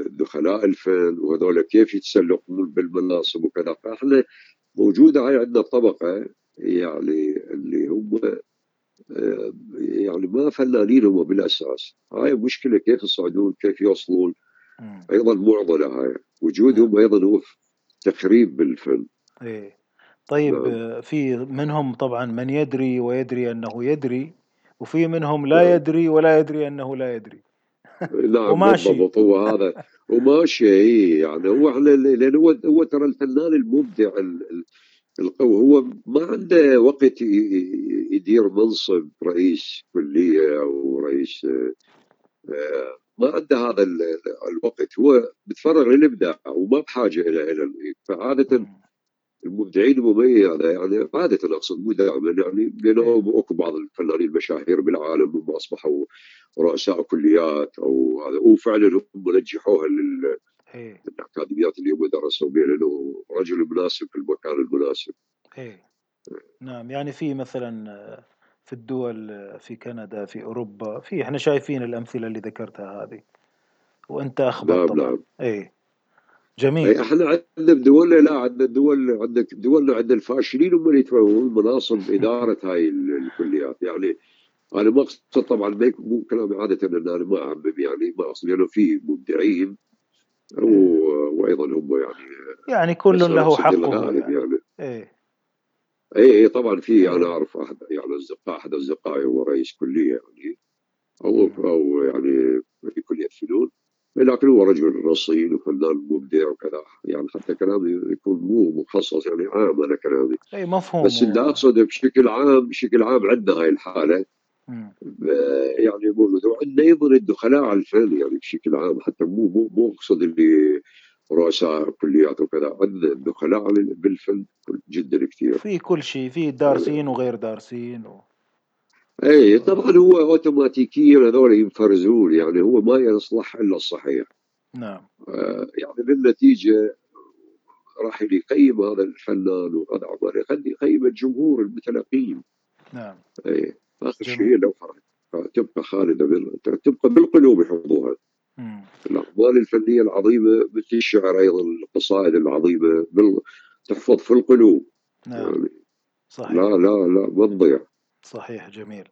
دخلاء الفن وهذول كيف يتسلقون بالمناصب وكذا؟ فإحنا موجودة هاي عندنا طبقة يعني اللي هم يعني ما فنانين هم بالأساس. هاي مشكلة كيف يصعدون كيف يوصلون؟ أيضا معضلة هاي. وجودهم نعم. أيضا هو تخريب بالفن. إيه. طيب نعم. في منهم طبعا من يدري ويدري أنه يدري وفي منهم لا نعم. يدري ولا يدري أنه لا يدري. *laughs* نعم وماشي بالضبط. هو هذا وماشي يعني هو لأن هو هو ترى الفنان المبدع القوي. هو ما عنده وقت يدير منصب رئيس كلية أو رئيس آه، ما عنده هذا الوقت. هو بتفرغ للابداع وما بحاجة إلى إلى فعادة المبدعين المميز يعني عاده اقصد مو دائما يعني لأنه أكو بعض الفنانين المشاهير بالعالم هم أصبحوا رؤساء كليات أو هذا. وفعلا هم نجحوها لل إيه. الاكاديميات اللي هم درسوا بها لأنه رجل مناسب في المكان المناسب. إيه. نعم يعني في مثلا في الدول في كندا في أوروبا في إحنا شايفين الأمثلة اللي ذكرتها هذه. وأنت اخبر نعم طبعا. نعم. إيه. جميل. اي إحنا عندنا بدولنا لا عندنا دول عندك دولنا عندنا الفاشلين هم اللي يتفهمون مناصب *laughs* إدارة هاي الكليات. يعني أنا ما أقصد طبعا مو كلامي عادة ان أنا ما اعمم يعني ما أقصد لأنه في مبدعين وأيضا هم يعني يعني كل له حقه يعني. يعني. إيه. اي اي طبعا في أنا أعرف أحد يعني أصدقاء أحد أصدقائي هو رئيس كلية يعني. أو أو يعني في كلية فنون لكن هو رجل رصين وفنان مبدع وكذا يعني حتى كلامي يكون مو مخصص يعني عام أنا كلامي. إي مفهوم. بس اللي اقصده بشكل عام بشكل عام عندنا هاي الحالة. يعني موجود وعندنا أيضا الدخلاء على الفن يعني بشكل عام حتى مو مو مو أقصد اللي رؤساء كليات وكذا. عندنا دخلاء بالفن جدا كثير. في كل شيء في دارسين وغير دارسين و... اي طبعا هو اوتوماتيكيا هذول ينفرزون يعني هو ما يصلح إلا الصحيح. نعم. آه يعني بالنتيجة راح يقيم هذا الفنان وهذا عمر يخلي يقيم الجمهور المتلقين. نعم. اي آخر شيء لو تبقى خالدة تبقى بالقلوب يحفظوها. الاقوال الفنية العظيمة مثل الشعر أيضا القصائد العظيمة بال... تحفظ في القلوب. نعم. يعني صحيح. لا لا لا ما تضيع صحيح جميل.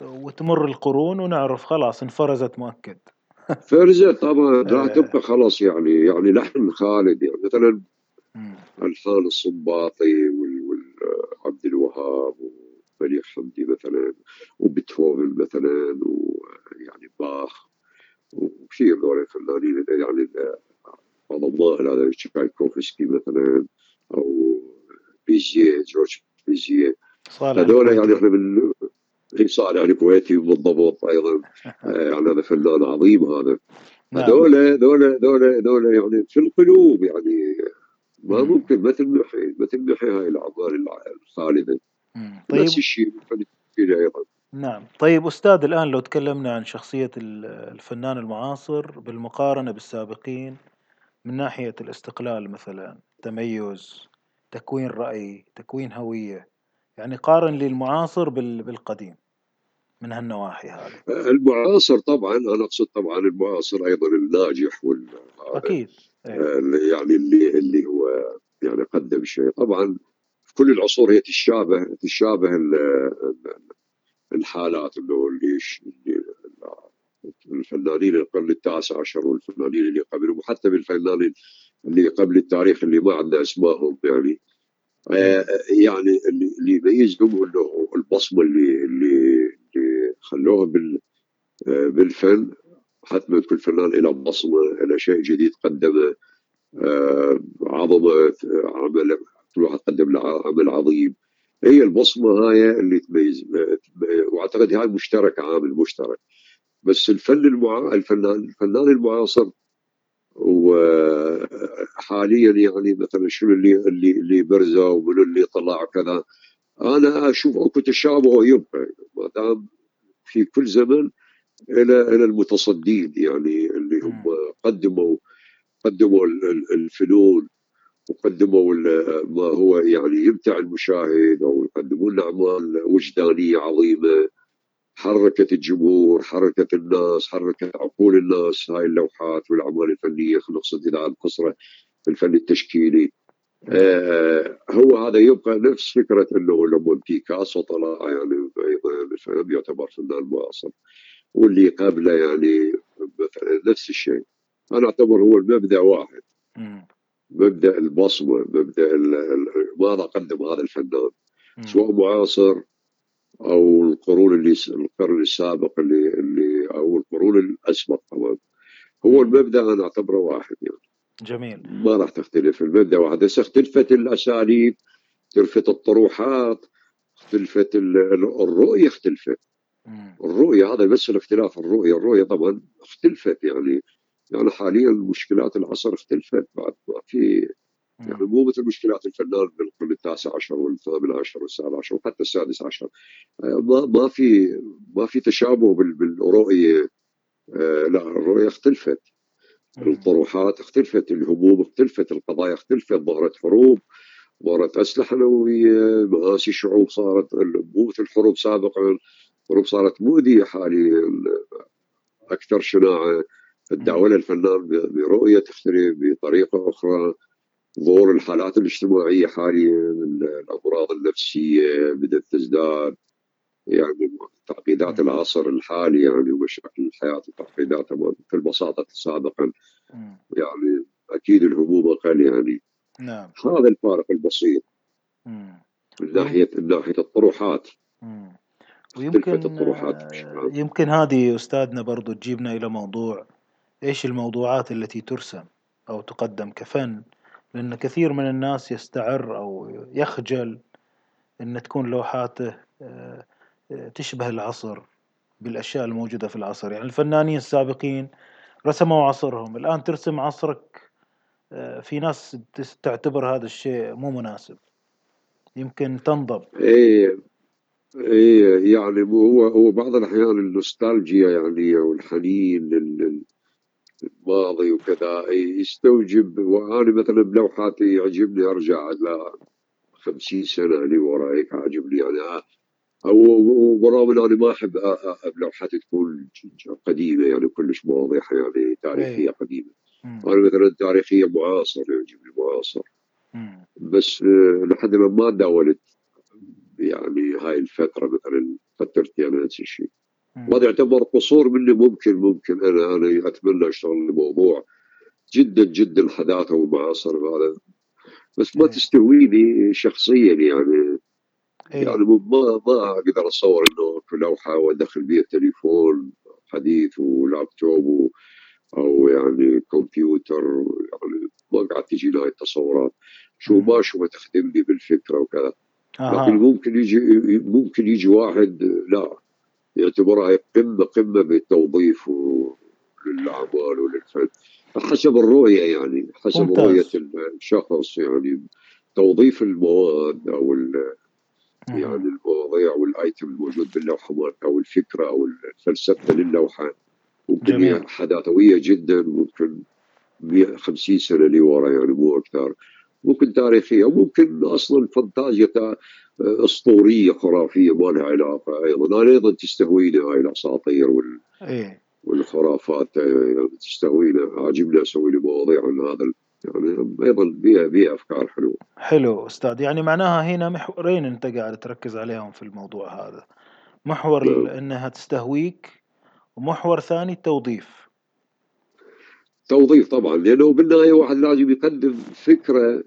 وتمر القرون ونعرف خلاص انفرزت مؤكد. *laughs* فرزت طبعا راح آه. تبقى خلاص يعني يعني لحن خالد. يعني مثلا ألحان الصنباطي وعبد الوهاب وبليغ حمدي مثلا وبيتهوفن مثلا ويعني باخ. وكثير من الفنانين يعني بعض الله هذا تشايكوفسكي مثلا أو بيزيه جورج بيزيه هذول يعني إحنا من صالح يعني كويتي بالضبط أيضا. *laughs* يعني هذا فنان عظيم هذا. نعم. هذول هذول هذول هذول يعني في القلوب يعني ما ممكن مثل محي مثل محي هاي الأعمال الخالده طيب. نفس الشيء أيضا. نعم. طيب أستاذ الآن لو تكلمنا عن شخصية الفنان المعاصر بالمقارنة بالسابقين من ناحية الاستقلال مثلا تميز تكوين رأي تكوين هوية يعني قارن لي المعاصر بالقديم من هالنواحي هذه. المعاصر طبعا أنا أقصد طبعا المعاصر أيضا الناجح وال أكيد. أيه. يعني اللي اللي هو يعني قدم شيء. طبعا في كل العصور هي تشابه تشابه الحالات انه اللي الفنانين القرن التاسع عشر والفنانين اللي قبلهم وحتى بالفنانين اللي قبل التاريخ اللي ما عندنا أسمائهم يعني. آه يعني اللي يميزهم إنه البصمة اللي اللي اللي خلوها بال آه بالفن حتما كل فنان له بصمة له شيء جديد قدمه آه عظمة عمل كل واحد قدم له عمل عظيم. هي البصمة هاي اللي تميز وأعتقد هاي مشتركة عامل مشترك. بس الفن المع... الفنان الفنان المعاصر وحاليا يعني مثلا شنو اللي اللي اللي برزوا ومن اللي طلع كذا أنا أشوف أكو تشابه يبقى ما دام في كل زمن إلى إلى المتصدين يعني اللي هم قدموا قدموا الفنون. وقدموا ما هو يعني يمتع المشاهد أو يقدموا لنا اعمال وجدانية عظيمة. حركت الجمهور حركت الناس حركت عقول الناس هاي اللوحات والأعمال الفنية نقصد اذا القصره في الفن التشكيلي. آه هو هذا يبقى نفس فكرة إنه لما بيكاسو طلع يعني أيضا يعتبر فنان معاصر واللي قبله يعني مثلا نفس الشيء. أنا أعتبر هو المبدأ واحد. مبدأ البصمه مبدأ ماذا قدم هذا الفنان. سواء معاصر أو القرون اللي القرن السابق اللي اللي أو القرون الأسبق طبعا هو المبدأ أنا أعتبره واحد يعني. جميل. ما راح تختلف. المبدأ واحد. بس اختلفت الأساليب اختلفت الطروحات اختلفت الرؤية اختلفت. الرؤية هذا بس الاختلاف الرؤية الرؤية طبعا اختلفت يعني. يعني حاليا مشكلات العصر اختلفت. بعد ما في يعني مو مثل مشكلات الفنان بالقرن التاسع عشر والثامن عشر والسابع عشر وحتى السادس عشر. آه، ما ما في ما في تشابه بالرؤية. آه، لا الرؤية اختلفت. الطروحات اختلفت. الهموم اختلفت. القضايا اختلفت. ظهرت حروب ظهرت أسلحة نووية مآسي شعوب صارت مو مثل الحروب سابقا الحروب صارت مؤذية حاليا أكثر شناعة. تداولها الفنان برؤية تختلف بطريقة أخرى. ظهور الحالات الاجتماعية حاليا الأمراض النفسية بدات تزداد يعني تعقيدات العصر الحالي يعني ومشاكل الحياة وتعقيداتها مثل بساطه سابقا. يعني أكيد الهموم أقل يعني. نعم. هذا الفارق البسيط. من ناحيه من ناحية الطروحات. ويمكن الطروحات يمكن هذه أستاذنا برضو تجيبنا إلى موضوع إيش الموضوعات التي ترسم أو تقدم كفن؟ لأن كثير من الناس يستعر أو يخجل إن تكون لوحاته آه، تشبه العصر بالأشياء الموجودة في العصر. يعني الفنانين السابقين رسموا عصرهم. الآن ترسم عصرك آه، في ناس تعتبر هذا الشيء مو مناسب. يمكن تنضب. إيه إيه يعني هو هو بعض الأحيان النوستالجيا يعني والحنين الماضي وكذا. يستوجب وأنا مثلا بلوحاتي يعجبني أرجع ل 50 سنة لورا هيك عاجبني يعني. أو برغم اني أنا ما أحب لوحاتي تكون قديمة يعني كلش واضحة يعني تاريخية إيه. قديمة. أنا مثلا تاريخية معاصر يعجبني معاصر. بس آه، لحد ما ما داولت يعني هاي الفترة مثلا فترتي أنا نفس الشيء. وهذا يعتبر قصور مني ممكن ممكن أنا أنا أتمنى أشتغل الموضوع. جدا جدا حداثة ومعاصر هذا. بس ما تستهويني شخصيا يعني. أيه. يعني ما ما أقدر اتصور إنه في لوحة وأدخل بها تليفون حديث ولابتوب أو يعني كمبيوتر. يعني ما قاعد تجي هاي التصورات. شو ما شو تخدمني بالفكرة وكذا. آه. لكن ممكن يجي ممكن يجي واحد لا. يعتبرها قمة قمة بالتوظيف للأعمال وللفن. حسب الرؤية يعني حسب ممتاز. رؤية الشخص يعني. توظيف المواد أو يعني المواضيع والايتم الموجود باللوحه أو الفكرة أو الفلسفة للوحه ممكن هي حداثوية جدا ممكن 50 سنة لورا يعني مو أكثر. ممكن تاريخية وممكن أصلا فانتازيا أسطورية خرافية ما لها علاقة أيضا. أنا أيضا تستهويني هاي الأساطير وال إيه؟ والخرافات يعني تستهويني. عاجبني أسوي لي مواضيع عن هذا يعني أيضا بيها بيها أفكار حلوة. حلو أستاذ. يعني معناها هنا محورين أنت قاعد تركز عليهم في الموضوع هذا. محور نعم. إنها تستهويك ومحور ثاني التوظيف توظيف طبعا لأنه بالنهاية واحد لازم يقدم فكرة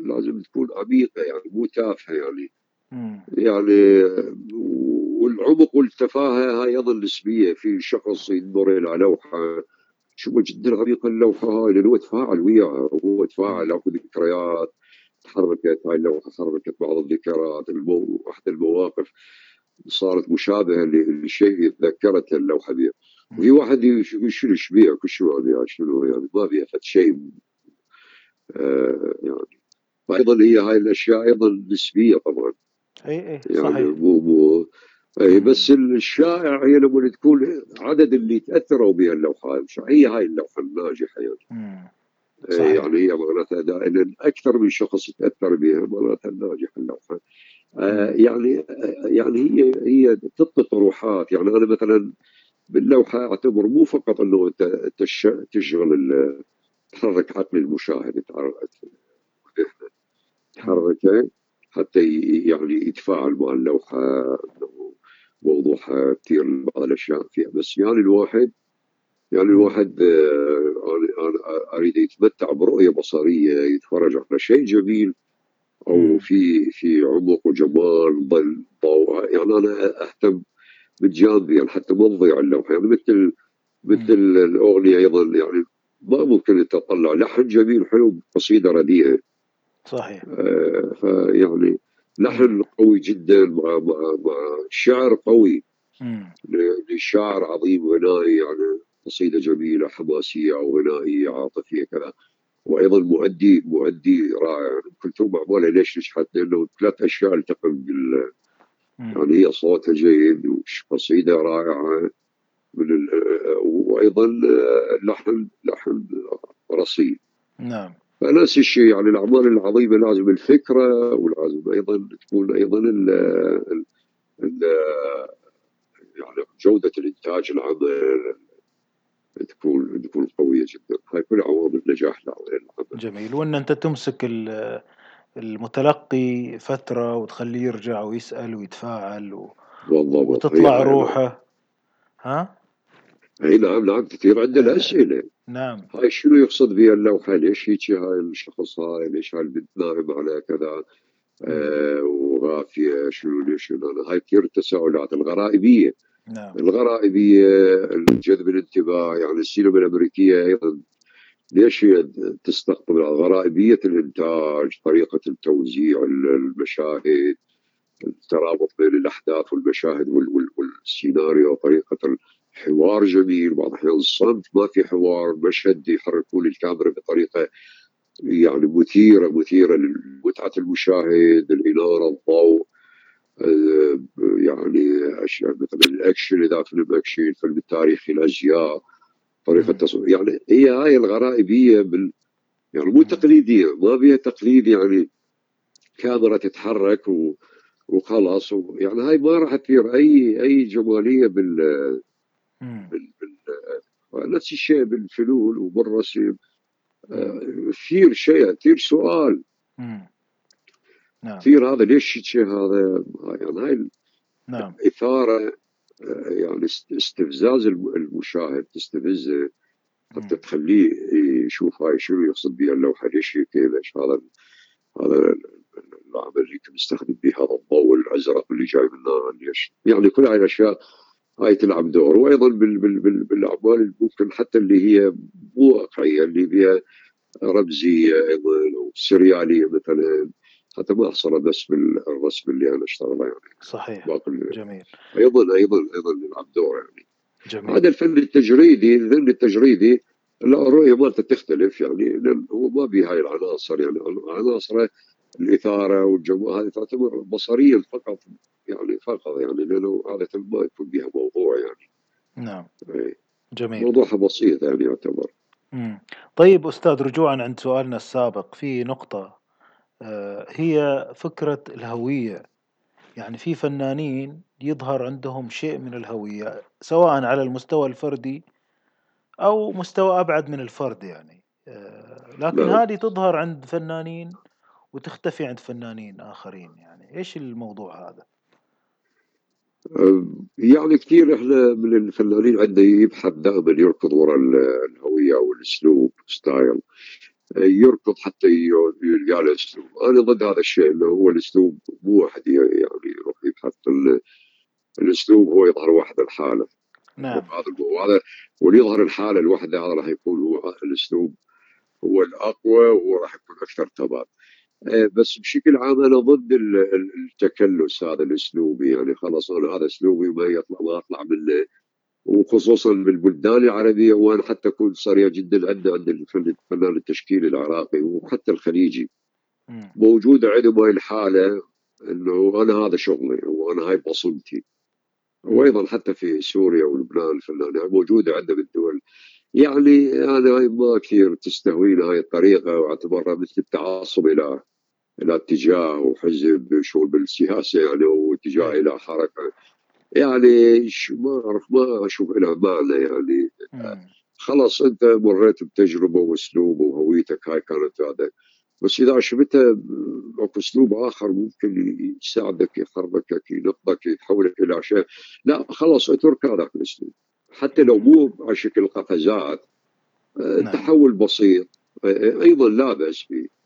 لازم تكون عميقة يعني مو تافهة يعني يعني والعمق والتفاهة هاي أيضا نسبية. في شخص ينظر إلى لوحة شو جدا عميقه اللوحة هاي لأنه تفاعل وياها هو تفاعل اكو ذكريات تحركت هاي اللوحة حركت بعض الذكريات المو... واحد المواقف صارت مشابهة لشيء تذكرته اللوحة دي وفي واحد يقول شنو شبيه كل شو يعني شنو يعني ما فيها شيء آه يعني. وأيضا هي هاي الأشياء أيضا نسبية طبعا. اي اي يعني صحيح. مو مو. اي بس الشائع هي لما تكون عدد اللي تأثروا بها اللوحة هي هاي اللوحة الناجحه يعني. صحيح. يعني هي معناتها دائما أكثر من شخص تأثر بها معناتها الناجحه اللوحة. آه يعني آه، يعني هي هي تعطي طروحات يعني أنا مثلا باللوحة أعتبر مو فقط إنه تشغل تحرك عقل المشاهد تحركه حتى يعني يتفاعل مع اللوحه موضوعها كثير بعض الأشياء فيها. بس يعني الواحد يعني الواحد آه، أنا أريد يتمتع برؤية بصرية يتفرج على شيء جميل أو في في عمق وجمال ظل ضوء يعني أنا أهتم بالجانب يعني حتى ما تضيع اللوحة. يعني مثل مثل الأغنية أيضا يعني ما ممكن تطلع لحن جميل حلو قصيدة رديئة. صحيح. آه فيعني لحن قوي جدا مع مع مع شعر قوي. لشاعر عظيم غنائي يعني قصيدة جميلة حماسية أو غنائيه عاطفية كذا. وأيضا مؤدي مؤدي رائع. كلثوم معموله ليش نجحت؟ لأنه ثلاث أشياء التقم بال يعني هي صوتها جيد وقصيده رائعة. من وأيضا لحن لحن رصين نعم. فنفس الشيء يعني الأعمال العظيمة لازم الفكرة ولازم أيضا تكون أيضا ال ال يعني جودة الإنتاج العمل تكون تكون قوية جدا. هاي كل عوامل نجاح العمل جميل. وإن أنت تمسك المتلقي فترة وتخليه يرجع ويسأل ويتفاعل و... وتطلع روحه. ها؟ أي نعم نعم كثير عندنا أسئلة. نعم. هاي شنو يقصد بها اللوحة؟ ليش هيك هاي الشخص هاي ليش هاي البنت نايم على كذا؟ آه وغافية شنو ليش شنو؟ هاي كثير التساؤلات الغرائبية. نعم. الغرائبية جذب الانتباه يعني السينما الأمريكية أيضا ليش هي تستقطب؟ غرائبية الإنتاج طريقة التوزيع المشاهد الترابط بين الأحداث والمشاهد والسيناريو طريقة الحوار جميل بعض الأحيان الصمت ما في حوار مشهد يحركون الكاميرا بطريقة يعني مثيرة مثيرة لمتعة المشاهد الاناره الضوء آه، يعني أشياء مثل الأكشن إذا فيلم أكشن فيلم التاريخي الازياء طريقة التصوير. يعني هي هاي الغرائبية بال يعني مو تقليدية ما فيها تقليد يعني كاميرا تتحرك و... وخلاص و... يعني هاي ما راح تصير اي أي جمالية بال بال, بال... نفس الشيء بالفلول وبالرسم. كثير آه، شيء كثير سؤال. نعم. كثير هذا ليش الشيء هذا؟ يعني هاي نعم. إثارة آه، يعني استفزاز المشاهد تستفزه حتى تخليه يشوف هاي شنو يقصد بها اللوحة ليش ليش هذا هذا العمل اللي مستخدم به هذا الضوء الأزرق اللي جاي من ليش؟ يعني كل هاي الأشياء. هاي تلعب دور وأيضا بال بال بال بالأعمال ممكن حتى اللي هي مو واقعية اللي فيها رمزيه أيضا أو سرياليه مثلا. حتى ما احصرها بس بالرسم اللي أنا اشتغله يعني صحيح. جميل. أيضا أيضا أيضا يلعب دور يعني. جميل. هذا الفن التجريدي الفن التجريدي لا الرؤيه مالته تختلف يعني هو ما به هاي العناصر يعني. عناصر الإثارة والجو هذه تعتبر بصريا فقط يعني فقط يعني لأنه عاده ما يكون بها موضوع يعني نعم أي. جميل موضوعها بسيط يعني يعتبر مم. طيب أستاذ رجوعا عند سؤالنا السابق في نقطة آه، هي فكرة الهوية يعني في فنانين يظهر عندهم شيء من الهوية سواء على المستوى الفردي أو مستوى أبعد من الفرد يعني آه، لكن نعم. هذه تظهر عند فنانين وتختفي عند فنانين آخرين يعني إيش الموضوع هذا؟ يعني كثير إحنا من الفنانين عندنا يبحث دائما يركض وراء الهوية والأسلوب ستايل يركض حتى يلقى له أسلوب، أنا ضد هذا الشيء إنه هو الأسلوب مو واحد يعني يروح يبحث الأسلوب هو يظهر واحد الحاله نعم. هذا هذا واللي الحاله الواحده هذا راح يكون هو الأسلوب هو الأقوى وهو راح يكون أكثر ثبات. إيه، بس بشكل عام أنا ضد التكلس هذا الأسلوبي يعني خلاص أنا هذا أسلوبي ما يطلع ما أطلع منه وخصوصا بالبلدان العربية وأنا حتى اكون صريح جدا عندنا عند الفنان التشكيلي العراقي وحتى الخليجي. موجوده عندهم هاي الحالة إنه أنا هذا شغلي وأنا هاي بصمتي. وأيضا حتى في سوريا ولبنان الفنان موجودة عندنا بالدول. يعني أنا هاي ما كثير تستهويني هاي الطريقة واعتبرها مثل التعصب إلى إلى اتجاه وحزب شغل بالسياسة يعني واتجاه إلى حركة. يعني ما أعرف ما أشوف لها معنى يعني. خلاص أنت مريت بتجربة وأسلوب وهويتك هاي كانت هذا. بس إذا شفتها أكو أسلوب آخر ممكن يساعدك يحركك ينقذك يتحولك إلى شيء. لا خلاص أترك هذاك الأسلوب. حتى لو مو على شكل قفزات آه، نعم. تحول بسيط آه، أيضا لا بأس فيه آه،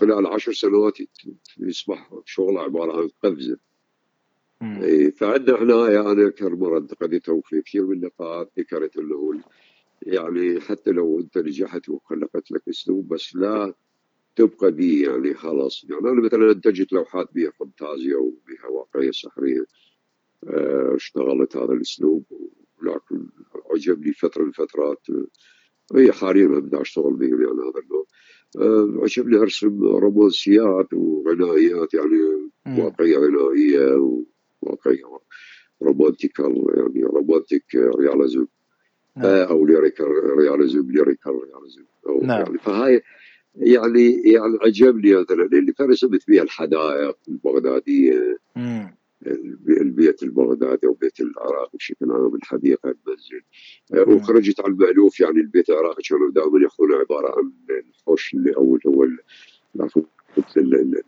خلال عشر سنوات يصبح شغله عبارة عن قفزة. اي فعندنا إحنا يعني اذكر مرة انتقدته في كثير من اللقاءات ذكرت انه يعني حتى لو أنت نجحت وخلقت لك أسلوب بس لا تبقى به يعني خلاص. يعني أنا مثلا أنتجت لوحات بها فانتازيا وبها واقعية سحرية. آه، اشتغلت هذا الأسلوب لكن عجبني فترة من الفترات. هي حاليا بدي أشتغل بهم يعني هذا النوع. آه، عجبني ارسم رومانسيات وغنائيات يعني واقعية غنائية وواقعية romantical يعني romantic realism نعم. آه، أو lyrical realism lyrical realism نعم. يعني فهاي يعني يعني عجبني مثلا اللي فرسمت فيها الحدائق البغدادية البيت البغدادي وبيت العراق بشكل عام الحديقه آه، وخرجت عن المألوف يعني البيت العراقي كانوا دائما ياخذونه عبارة عن الحوش اللي أو هو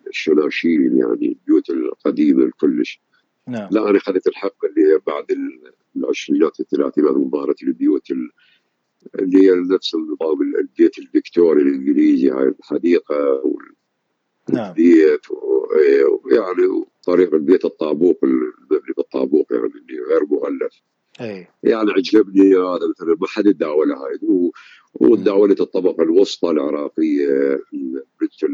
الشناشيل يعني البيوت القديمة كلش نعم. لا أنا اخذت الحدائق اللي بعد العشرينات والثلاثينات ظهرت البيوت اللي هي نفس النظام البيت الفيكتوري الإنجليزي هاي الحديقة نعم. البيت يعني طريق البيت الطابوق المبني بالطابوق يعني اللي غير مغلف اي يعني عجبني هذا مثلا ما حد يتداول هاي وتداولت الطبقه الوسطى العراقية بنت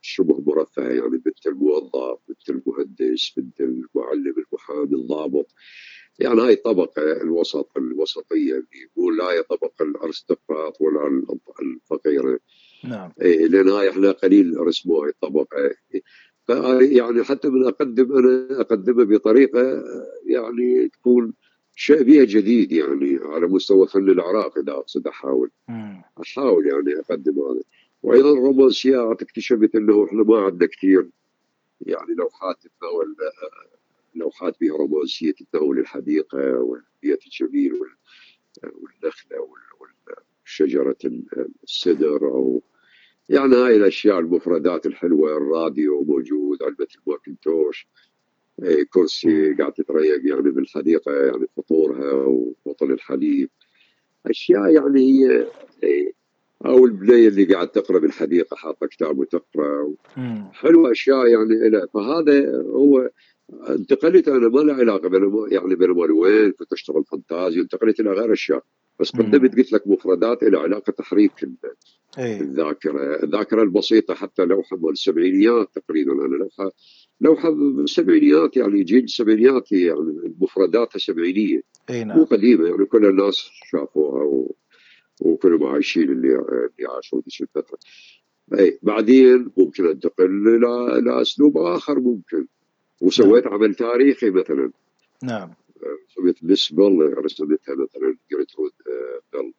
الشبه مرفهه يعني بنت الموظف بنت المهندس بنت المعلم المحامي الضابط. يعني هاي الطبقة الوسط الوسطية اللي مو لا هي طبقة الأرستقراط ولا الفقيرة نعم. إيه لأن هاي إحنا قليل رسموا هاي الطبقة يعني حتى من أقدم أنا أقدمها بطريقة يعني تكون شيء بيها جديد يعني على مستوى الفن العراقي إذا أقصد أحاول. أحاول يعني أقدم هذا. وأيضا الرومانسيات اكتشفت أنه إحنا ما عندنا كثير يعني لوحات تتناول لوحات بها رومانسية تتناول الحديقة والبيت الجميل والنخلة وشجرة السدر أو يعني هاي الأشياء المفردات الحلوة الراديو موجود علبة الماكنتوش إيه، كرسي قاعد تتريق يعني بالحديقة يعني فطورها وبطل الحليب. أشياء يعني هي إيه، أو البنيه اللي قاعد تقرأ بالحديقة حاطة كتاب وتقرأ حلوة أشياء يعني فهذا هو انتقلت أنا ما له علاقة يعني بين وين كنت اشتغل فانتازيا انتقلت إلى غير أشياء. بس قدمت قلت لك مفردات إلى علاقة تحريك أيه. الذاكرة. الذاكرة البسيطة حتى لوحه مال السبعينيات تقريبا أنا لوحه لوحه بالسبعينيات يعني جيل السبعينيات يعني مفرداتها سبعينية. اي نعم. مو قديمة يعني كل الناس شافوها و... وكلهم عايشين اللي اللي عاشوا ذيك الفترة اي بعدين ممكن أنتقل إلى إلى اسلوب آخر ممكن. وسويت نعم. عمل تاريخي مثلا. نعم. سويت Miss Bell رسمتها مثلا جيرترود بل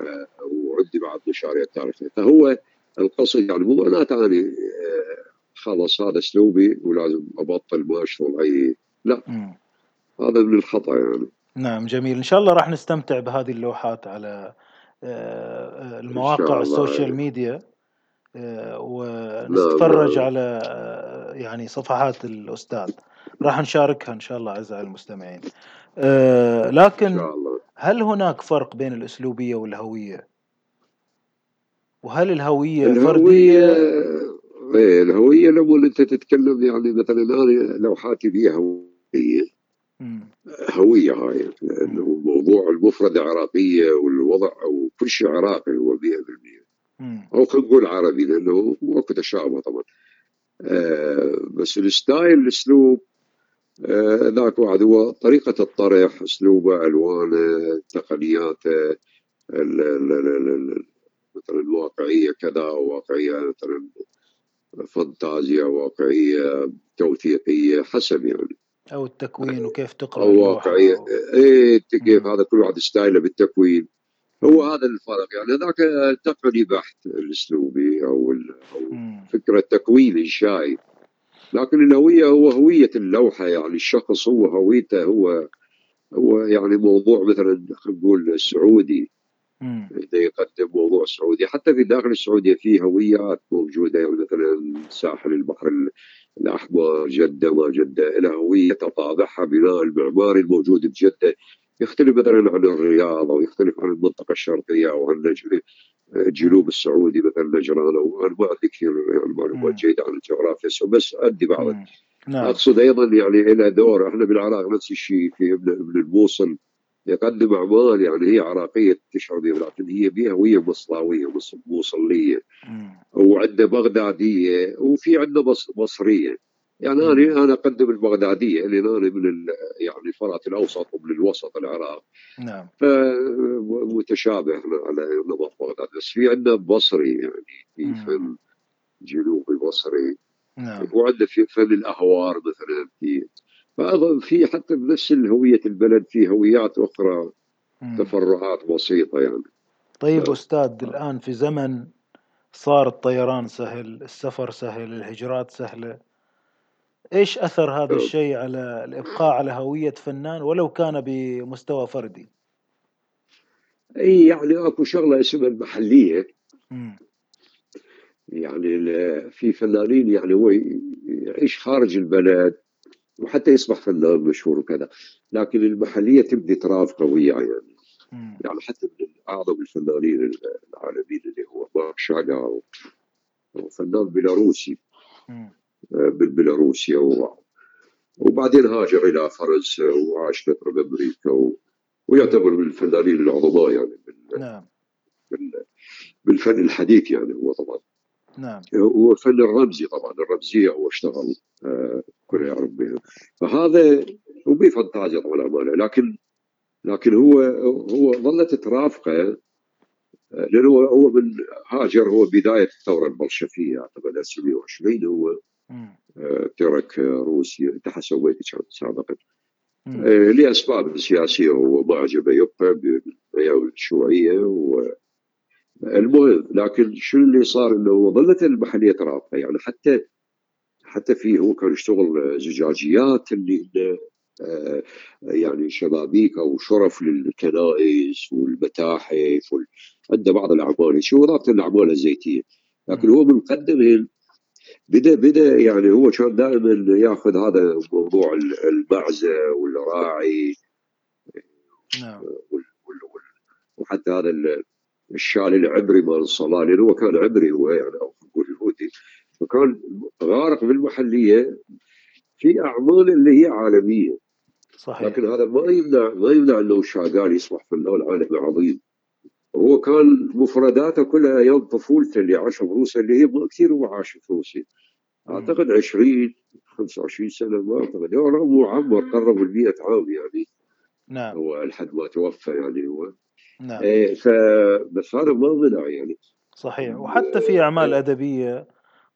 آه، وعندي بعض مشاريع تاريخيه فهو القصد يعني مو معناته اني آه، خلص هذا أسلوبي ولازم أبطل ما اشتغل أي لا. هذا من الخطأ يعني. نعم جميل. إن شاء الله راح نستمتع بهذه اللوحات على آه، المواقع السوشيال ميديا ونتفرج على يعني صفحات الأستاذ. راح نشاركها إن شاء الله أعزائي المستمعين. أه لكن. هل هناك فرق بين الأسلوبية والهوية؟ وهل الهوية فردية؟ إيه الهوية لما أنت تتكلم يعني مثلا أنا لوحاتي فيها هوية هوية هاي لأنه موضوع المفردة عراقية والوضع أو كل شيء عراقي هو 100% أو خلينا نقول عربي لأنه اكو تشابه طبعا. آه، بس الستايل الأسلوب ذاك واحد هو طريقة الطرح أسلوبه ألوانه تقنياته مثلا الواقعية كذا واقعية مثلا فانتازيا واقعية توثيقية حسب يعني. أو التكوين وكيف تقرأ أو واقعية. إيه كيف هذا كل واحد ستايله بالتكوين. هو هذا الفرق. يعني ذاك تقني بحت الأسلوبي أو, أو فكرة تكوين إنشائي. لكن الهوية هو هوية اللوحة يعني الشخص هو هويته هو هو يعني موضوع مثلا خلينا نقول سعودي مم. يقدم موضوع سعودي حتى في داخل السعودية في هويات موجودة يعني مثلا ساحل البحر الأحمر جدة ما جدة لها هوية طابعها بناء المعماري الموجود بجده يختلف مثلا عن الرياض أو يختلف عن المنطقة الشرقية أو عن الجنوب السعودي مثلا نجران وأنا ما عندي كثير يعني معلومات جيده عن الجغرافيا بس عندي بعض. نعم. أقصد أيضا يعني إلى دور إحنا بالعراق نفس الشيء في ابن الموصل يقدم أعمال يعني هي عراقية تشعر بها لكن هي بها هويه مصلاويه موصلية. وعندنا بغدادية وفي عندنا مصرية. يعني أنا أنا أقدم البغدادية اللي أنا من يعني الفرات الأوسط ومن الوسط العراق. نعم. فمتشابه على نمط بغداد. بس في عندنا بصري يعني في فن جنوبي بصري. نعم. وعندنا في فن الأهوار مثلا في في حتى بنفس هويه البلد في هويات أخرى مم. تفرعات بسيطة يعني. طيب أستاذ الآن في زمن صار الطيران سهل السفر سهل الهجرات سهلة. إيش أثر هذا. الشيء على الإبقاء على هوية فنان ولو كان بمستوى فردي إي يعني أكو شغلة اسمها المحلية مم. يعني في فنانين يعني هو يعيش خارج البلد وحتى يصبح فنان مشهور وكذا لكن المحلية تبدي ترافقه وياه يعني مم. يعني حتى من أعظم الفنانين العالميين اللي هو مارك شاغال هو فنان بيلاروسي مم. بالبيلاروسيا و... وبعدين هاجر إلى فرنسا وعاش فترة بأمريكا و... ويعتبر من الفنانين العظماء يعني بال... نعم. بالفن الحديث يعني هو طبعا. نعم. هو فن الرمزي طبعا. الرمزية هو اشتغل آه كل يعرف بها. فهذا هو بفانتازيا طبعا امانه لكن لكن هو هو ظلت ترافقه آه، لأنه هو هو من هاجر هو بداية الثورة البلشفيه أعتقد 1920 هو. ترك روسيا انت سويت سابقا. آه، لأسباب سياسية هو ما عجبه يبقى بالشيوعيه المهم لكن شو اللي صار؟ إنه ظلت المحلية ترابطه يعني حتى حتى في هو كان يشتغل زجاجيات اللي آه، يعني شبابيك أو شرف للكنائس والمتاحف وال... عنده بعض الأعمال شو اضافه الأعمال الزيتية؟ لكن هو من قدم بدا بدا يعني هو كان دائما ياخذ هذا موضوع المعزة والراعي نعم. وحتى هذا الشال العبري مال الصلاة لأنه هو كان عبري هو يعني أو نقول يهودي فكان غارق بالمحليه في أعمال اللي هي عالمية. صحيح. لكن هذا ما يمنع ما يمنع إنه شاغال يصبح فنان عالمي عظيم هو كان مفرداته كلها أيام طفولته اللي عاشها بروسيا اللي هي ما كثير هو عاش في روسيا. أعتقد 20 25 سنة ما أعتقد. هو رغم معمر قرب ال 100 عام يعني. نعم. هو لحد ما توفى يعني هو. نعم. إيه ف بس هذا ما منع يعني. صحيح. وحتى في أعمال أدبية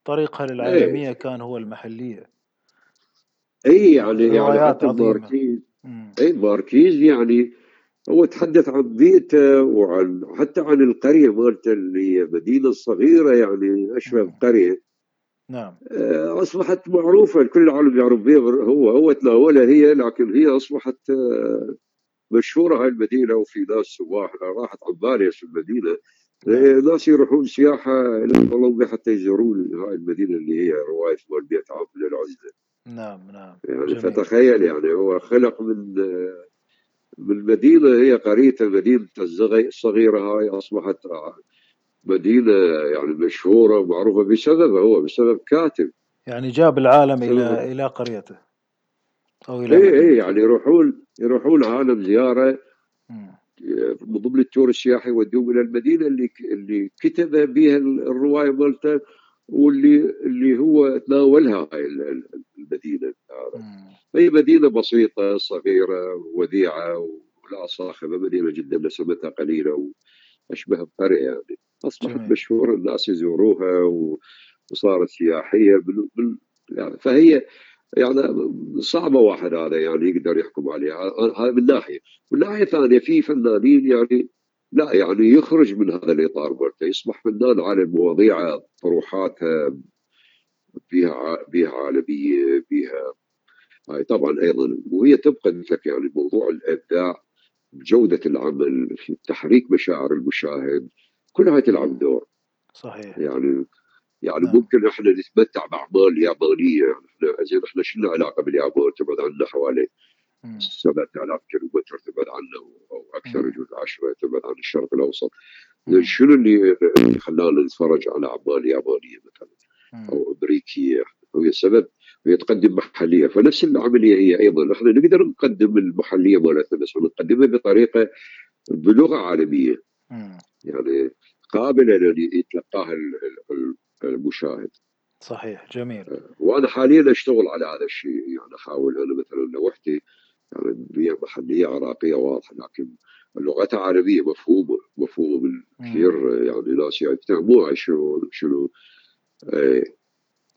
طريقها للعالميه إيه. كان هو المحلية. اي يعني يعني حتى ماركيز. اي ماركيز يعني هو تحدث عن بيئته وعن حتى عن القرية مالته اللي هي مدينة صغيرة يعني أشبه قريه نعم. آه، أصبحت معروفة الكل العالم يعرف بها هو هو تناولها هي لكن هي أصبحت آه، مشهورة هاي المدينة وفي ناس سواح راحت عبالي في المدينة. نعم. ناس يروحون سياحة إلى كولومبيا حتى يزورون هاي المدينة اللي هي رواية مال 100 عام من العزله نعم نعم. يعني. فتخيل يعني هو خلق من من مدينه هي قريته مدينة الصغيره هاي أصبحت مدينة يعني مشهورة ومعروفة بسببه هو بسبب كاتب. يعني جاب العالم إلى إلى قريته أو إلى اي اي يعني يروحون يروحون عالم زيارة. من ضمن التور السياحي يوديهم إلى المدينة اللي اللي كتب بها الرواية مالته. واللي اللي هو تناولها هاي المدينة هي مدينة بسيطة صغيرة وديعه ولا صاخبة مدينة جدا نسمتها قليلة وأشبه بقريه يعني. أصبحت مشهورة الناس يزوروها وصارت سياحية بال... بال... يعني فهي يعني صعبة واحد هذا يعني يقدر يحكم عليها. هذا من ناحية. من ناحية ثانية في فنانين يعني لا يعني يخرج من هذا الإطار مالته يصبح فنان على مواضيع طروحاتها فيها بيها عالمية بيها هاي. طبعا أيضا وهي تبقى مثلك يعني موضوع الإبداع جودة العمل في تحريك مشاعر المشاهد كل هاي تلعب دور. صحيح. يعني يعني نعم. ممكن إحنا نتمتع باعمال يابانية يعني إحنا زين إحنا شنو علاقة باليابان تبعد عنا حوالي 7000 كيلومتر تبعد عنا أو أكثر يجوز 10 تبعد عن الشرق الأوسط. زين شنو اللي خلانا نتفرج على اعمال يابانيه مثلا؟ أو أمريكية. هي السبب هي تقدم محلية. فنفس العملية هي أيضا. إحنا نقدر نقدم المحلية مالتنا بس نقدمها بطريقة بلغة عالمية. يعني قابلة لأن يتلقاها المشاهد. صحيح جميل. وأنا حاليا أشتغل على هذا الشيء. يعني أحاول. أنا مثلا لوحدي يعني هي محليه عراقية واضحة لكن لغتها عربيه مفهومة مفهوم كثير يعني ناس يفهموها شنو شنو؟ إيه.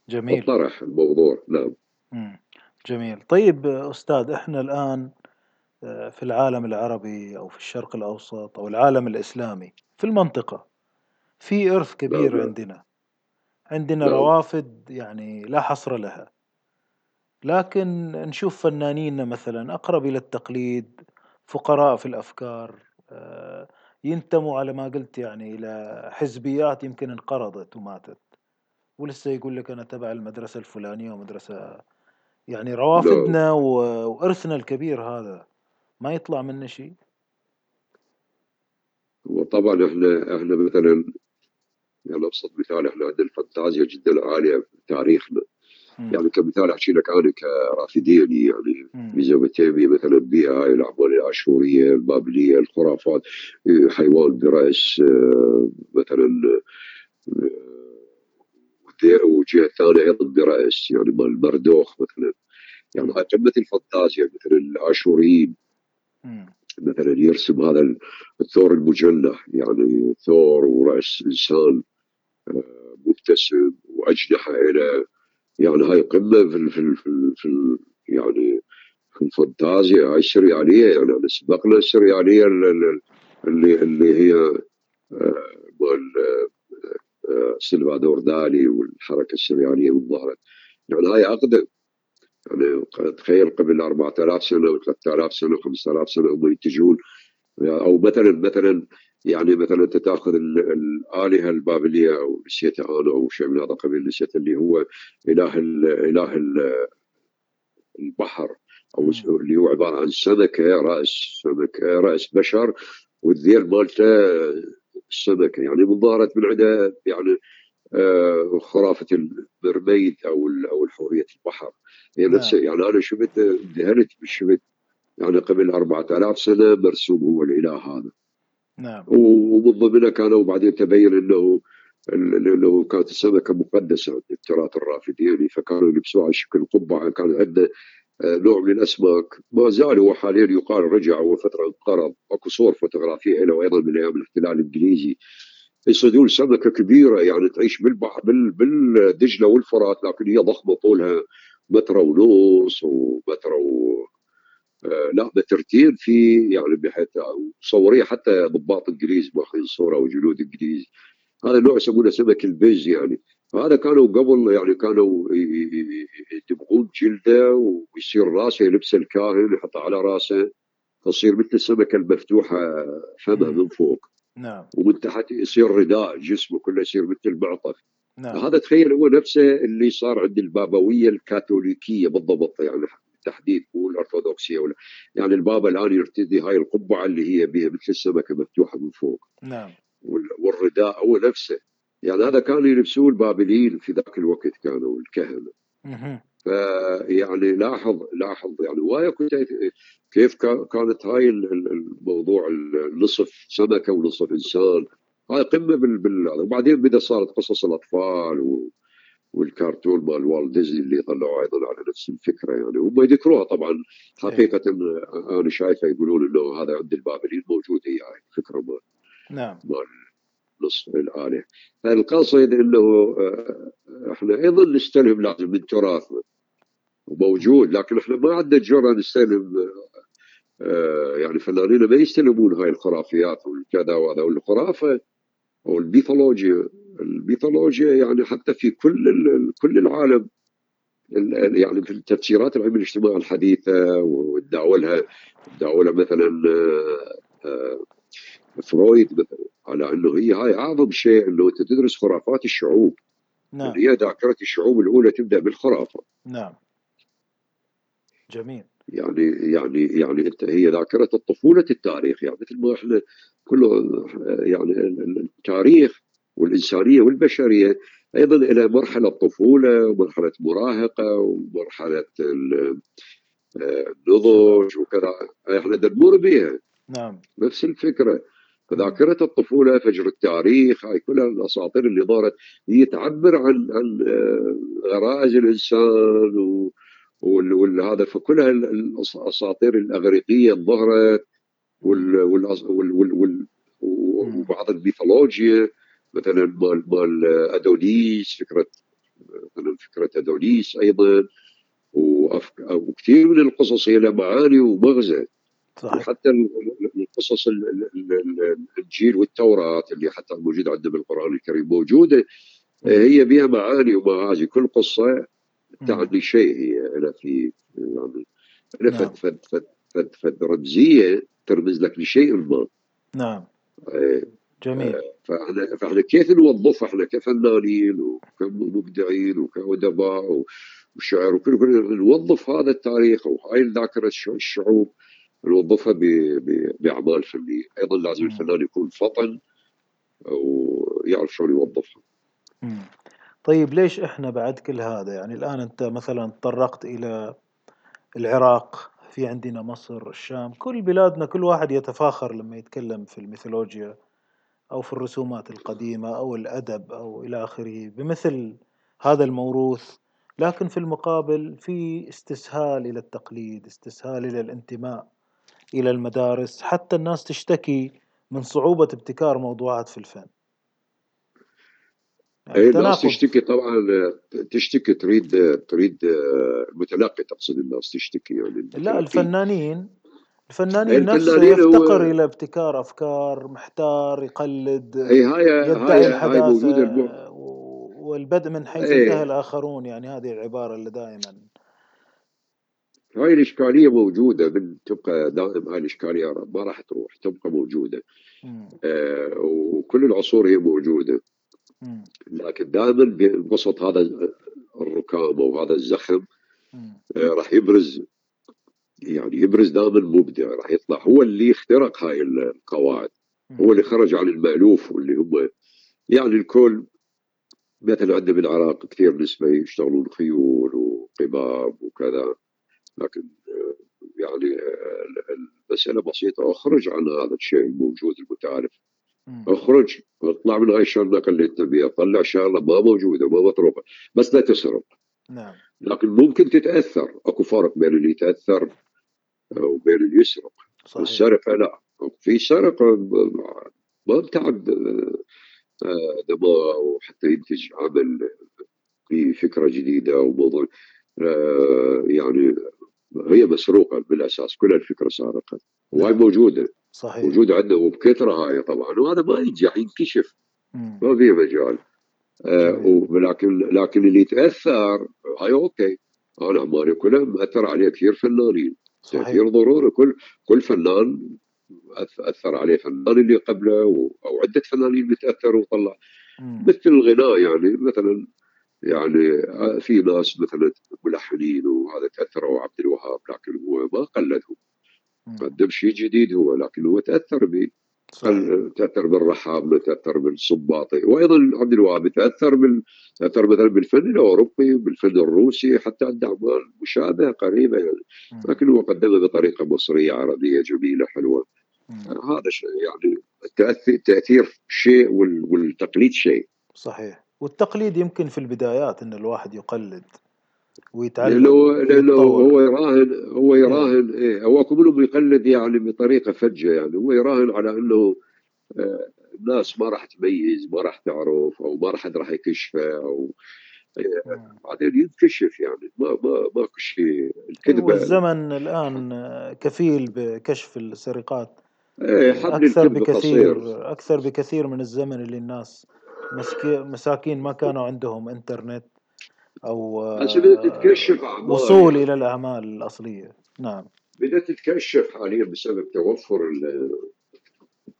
جميل. طرح الموضوع. نعم. جميل. طيب أستاذ إحنا الآن آه، في العالم العربي أو في الشرق الأوسط أو العالم الإسلامي في المنطقة في إرث كبير نعم. نعم. عندنا. عندنا نعم. روافد يعني لا حصر لها. لكن نشوف فنانين مثلا أقرب إلى التقليد فقراء في الأفكار آه، ينتموا على ما قلت يعني إلى حزبيات يمكن انقرضت وماتت. ولسه يقول لك أنا تبع المدرسة الفلانية ومدرسة يعني روافدنا نعم. وإرثنا الكبير هذا. ما يطلع منه شيء؟ وطبعا إحنا إحنا مثلا يعني أبسط مثال إحنا عندنا الفانتازيا جدا عالية في تاريخنا. يعني كمثال أحكي لك أنا كرافدين يعني ميزوبوتاميا مثلا بها الاعمال الاشوريه البابلية الخرافات حيوان براس آه، مثلا آه، وجهة ثانية أيضا براس يعني مال المردوخ مثلا. يعني هاي قمه الفانتازيا مثلا الاشوريين مثلا يرسم هذا الثور المجنح يعني ثور ورأس إنسان مبتسم وأجنحة إلى يعني هاي قمة في في في, في يعني في الفانتازيا. هاي السرياليه يعني أنا سبقنا السرياليه اللي اللي هي آه، مال آه، سلفادور دالي والحركة السرياليه من ظهرت يعني هاي اقدم يعني تخيل قبل 4000 سنة و 3000 سنة و 5000 سنة هم ينتجون أو مثلا مثلا يعني مثلا أنت تأخذ الآلهة البابلية أو نسيتها أنا أو شيء من هذا القبيل نسيت اللي هو إله إله البحر أو اللي هو عبارة عن سمكة رأس سمكة رأس بشر والذيل مالته السمكه يعني من ظهرت من عنده يعني آه، خرافة المرميد أو أو حوريه البحر. هي يعني, نعم. يعني أنا شفت انذهلت شفت يعني قبل 4000 سنة مرسوم هو الإله هذا. نعم. ومن ضمنها كانوا وبعدين تبين إنه إنه كانت السمكة مقدسة عند التراث الرافديني فكانوا يلبسوها على شكل قبعه كان عندنا نوع من الأسماك. ما زال وحاليا يقال رجع وفتره انقرض. أكو صور فوتوغرافية له أيضا من أيام الاحتلال الإنجليزي. يصيدون سمكة كبيرة يعني تعيش بالبحر بالدجلة والفرات لكن هي ضخمة طولها متر ونص ومتر و لا بترتيب في يعني بحيث صورية حتى ضباط إنجليز ماخذين صورة وجنود إنجليز. هذا نوع يسمونه سمك البيز يعني. هذا كانوا قبل يعني كانوا يدبغون جلدة ويصير راسه يلبسه الكاهن يحطه على راسه تصير مثل السمكة المفتوحة فمه من فوق. نعم. ومن تحت يصير رداء جسمه كله يصير مثل معطف نعم. هذا تخيل هو نفسه اللي صار عند البابوية الكاثوليكية بالضبط يعني. بالتحديد مو الارثوذكسيه ولا يعني البابا الآن يرتدي هاي القبعة اللي هي بها مثل السمكة مفتوحة من فوق. نعم. والرداء هو نفسه. يعني هذا كانوا يلبسوه البابليين في ذاك الوقت كانوا الكهنة. فيعني لاحظ لاحظ يعني وايا كيف كانت هاي الموضوع النصف سمكة ونصف إنسان. هاي قمة بال وبعدين بدأ صارت قصص الأطفال و... والكرتون مال والت ديزني اللي طلعوا أيضا على نفس الفكرة يعني. هم يذكروها طبعا. حقيقة أنا شايفه يقولون إنه هذا عند البابليين موجود هي هاي الفكرة مال نعم. مال نص الاله فالقصد إنه آه، إحنا أيضا نستلهم لازم من تراثنا وموجود لكن إحنا ما عندنا جرأة نستلم آه، يعني فنانين ما يستلمون هاي الخرافيات والكذا وهذا والخرافة والميثولوجيا الميثولوجيا يعني حتى في كل كل العالم. يعني في التفسيرات العلم الاجتماع الحديثة وادعوا لها ادعوا لها مثلا آه، فرويد مثلا على أنه هي هاي أعظم شيء أنه أنت تدرس خرافات الشعوب. نعم. هي ذاكرة الشعوب الأولى تبدأ بالخرافة. نعم. جميل. يعني يعني يعني أنت هي ذاكرة الطفولة التاريخ. يعني مثل ما إحنا كله يعني التاريخ والإنسانية والبشرية. أيضا إلى مرحلة طفوله ومرحلة مراهقه ومرحلة النضج وكذا. إحنا نمر بها نعم. نفس الفكرة. فذاكرة الطفولة فجر التاريخ هاي كلها الأساطير اللي ظهرت هي تعبر عن عن غرائز الإنسان و وهذا فكلها الأساطير الأغريقية ظهرت وبعض الميثولوجيا. مثلا مال مال أدونيس فكرة مثلا فكرة أدونيس أيضا وكثير من القصص هي لها معاني ومغزى. صحيح. وحتى القصص الإنجيل والتوراة اللي حتى موجودة عندنا بالقرآن الكريم موجودة هي بها معاني ومغازي. كل قصة تعني شيء. هي لها في يعني نعم. فد فد فد فد رمزية ترمز لك لشيء ما. نعم. إيه. جميل. آه، فاحنا فاحنا كيف نوظف؟ إحنا كفنانين وكمبدعين وكأدباء وشعر وكل كل نوظف هذا التاريخ وهاي ذاكره الشعوب نوظفها بأعمال فنية، أيضا لازم الفنان يكون فطن ويعرف شلون يوظفها. طيب ليش إحنا بعد كل هذا؟ يعني الآن أنت مثلا تطرقت إلى العراق في عندنا مصر الشام كل بلادنا كل واحد يتفاخر لما يتكلم في الميثولوجيا. أو في الرسومات القديمة أو الأدب أو إلى آخره بمثل هذا الموروث. لكن في المقابل في استسهال إلى التقليد استسهال إلى الانتماء إلى المدارس حتى الناس تشتكي من صعوبة ابتكار موضوعات في الفن. يعني الناس تشتكي طبعا تشتكي تريد تريد المتلقي تقصد الناس تشتكي يعني لا الفنانين الفنانين نفسه يفتقر إلى ابتكار أفكار محتار يقلد إي هاي يدعي الحداثة والبدء من حيث إيه انتهى الآخرون. يعني هذه العبارة اللي دائما. هاي الإشكالية موجودة. من تبقى دائما هاي الإشكالية ما راح تروح تبقى موجودة. آه وكل العصور هي موجودة. مم. لكن دائما بوسط هذا الركام وهذا الزخم آه راح يبرز يعني يبرز دائما مبدع راح يطلع هو اللي اخترق هاي القواعد هو اللي خرج عن المألوف واللي هم يعني الكل مثلا عندنا بالعراق كثير نسبة يشتغلون خيول وقباب وكذا لكن يعني المسألة بسيطة اخرج عن هذا الشيء الموجود المتعارف. اخرج اطلع من هاي الشغله اللي انت بيها طلع شغله ما موجودة ما مطروقه بس لا تسرق. نعم. لكن ممكن تتأثر اكو فرق بين اللي يتأثر وبين اللي يسرق صحيح. والسرقه لا. في سرقة ما بتعب آه، دماغ وحتى ينتج عمل في فكرة جديدة وموضوع آه، يعني هي مسروقة بالأساس. كل الفكرة سارقة. وهي نعم. موجودة. صحيح. موجودة عندنا وبكثره هاي طبعا. وهذا ما ينجح ينكشف. ما في مجال. آه ولكن لكن اللي يتأثر هاي أوكي. أنا اعمالي كلها مأثر عليه كثير فنانين تاثير ضروري كل كل فنان أثر عليه فنان اللي قبله أو عدة فنانين بتاثروا وطلع. مثل الغناء يعني مثلا يعني في ناس مثلا ملحنين وهذا تأثروا عبد الوهاب لكن هو ما قلدهم. قدم شيء جديد هو لكن هو تأثر به تأثر بالرحاب تأثر بالصباطي وأيضا عبد الوهاب تأثر بال تأثر مثلا بالفن الأوروبي بالفن الروسي حتى عنده اعمال مشابهه قريبه يعني لكن هو قدمها بطريقة مصرية عربية جميلة حلوة. هذا شيء يعني التاثير تأثير شيء والتقليد شيء. صحيح. والتقليد يمكن في البدايات إن الواحد يقلد. ويتعلم لأنه لأنه هو يراهن هو يراهن إيه هو كلهم يقلد يعني بطريقة فجة يعني. هو يراهن على إنه آه، الناس ما راح تميز ما راح تعرف أو ما راح حد راح يكشفه أو إيه، بعدين ينكشف يعني. ما ما ماكو شيء. الكذبه والزمن الآن كفيل بكشف السرقات. إيه حبل أكثر بكثير قصير. أكثر بكثير من الزمن اللي الناس مساكين ما كانوا عندهم إنترنت. أو بس بدأت تتكشف أعمال. وصول يعني. إلى الأعمال الأصلية. نعم. بدأت تتكشف حاليا بسبب توفر ال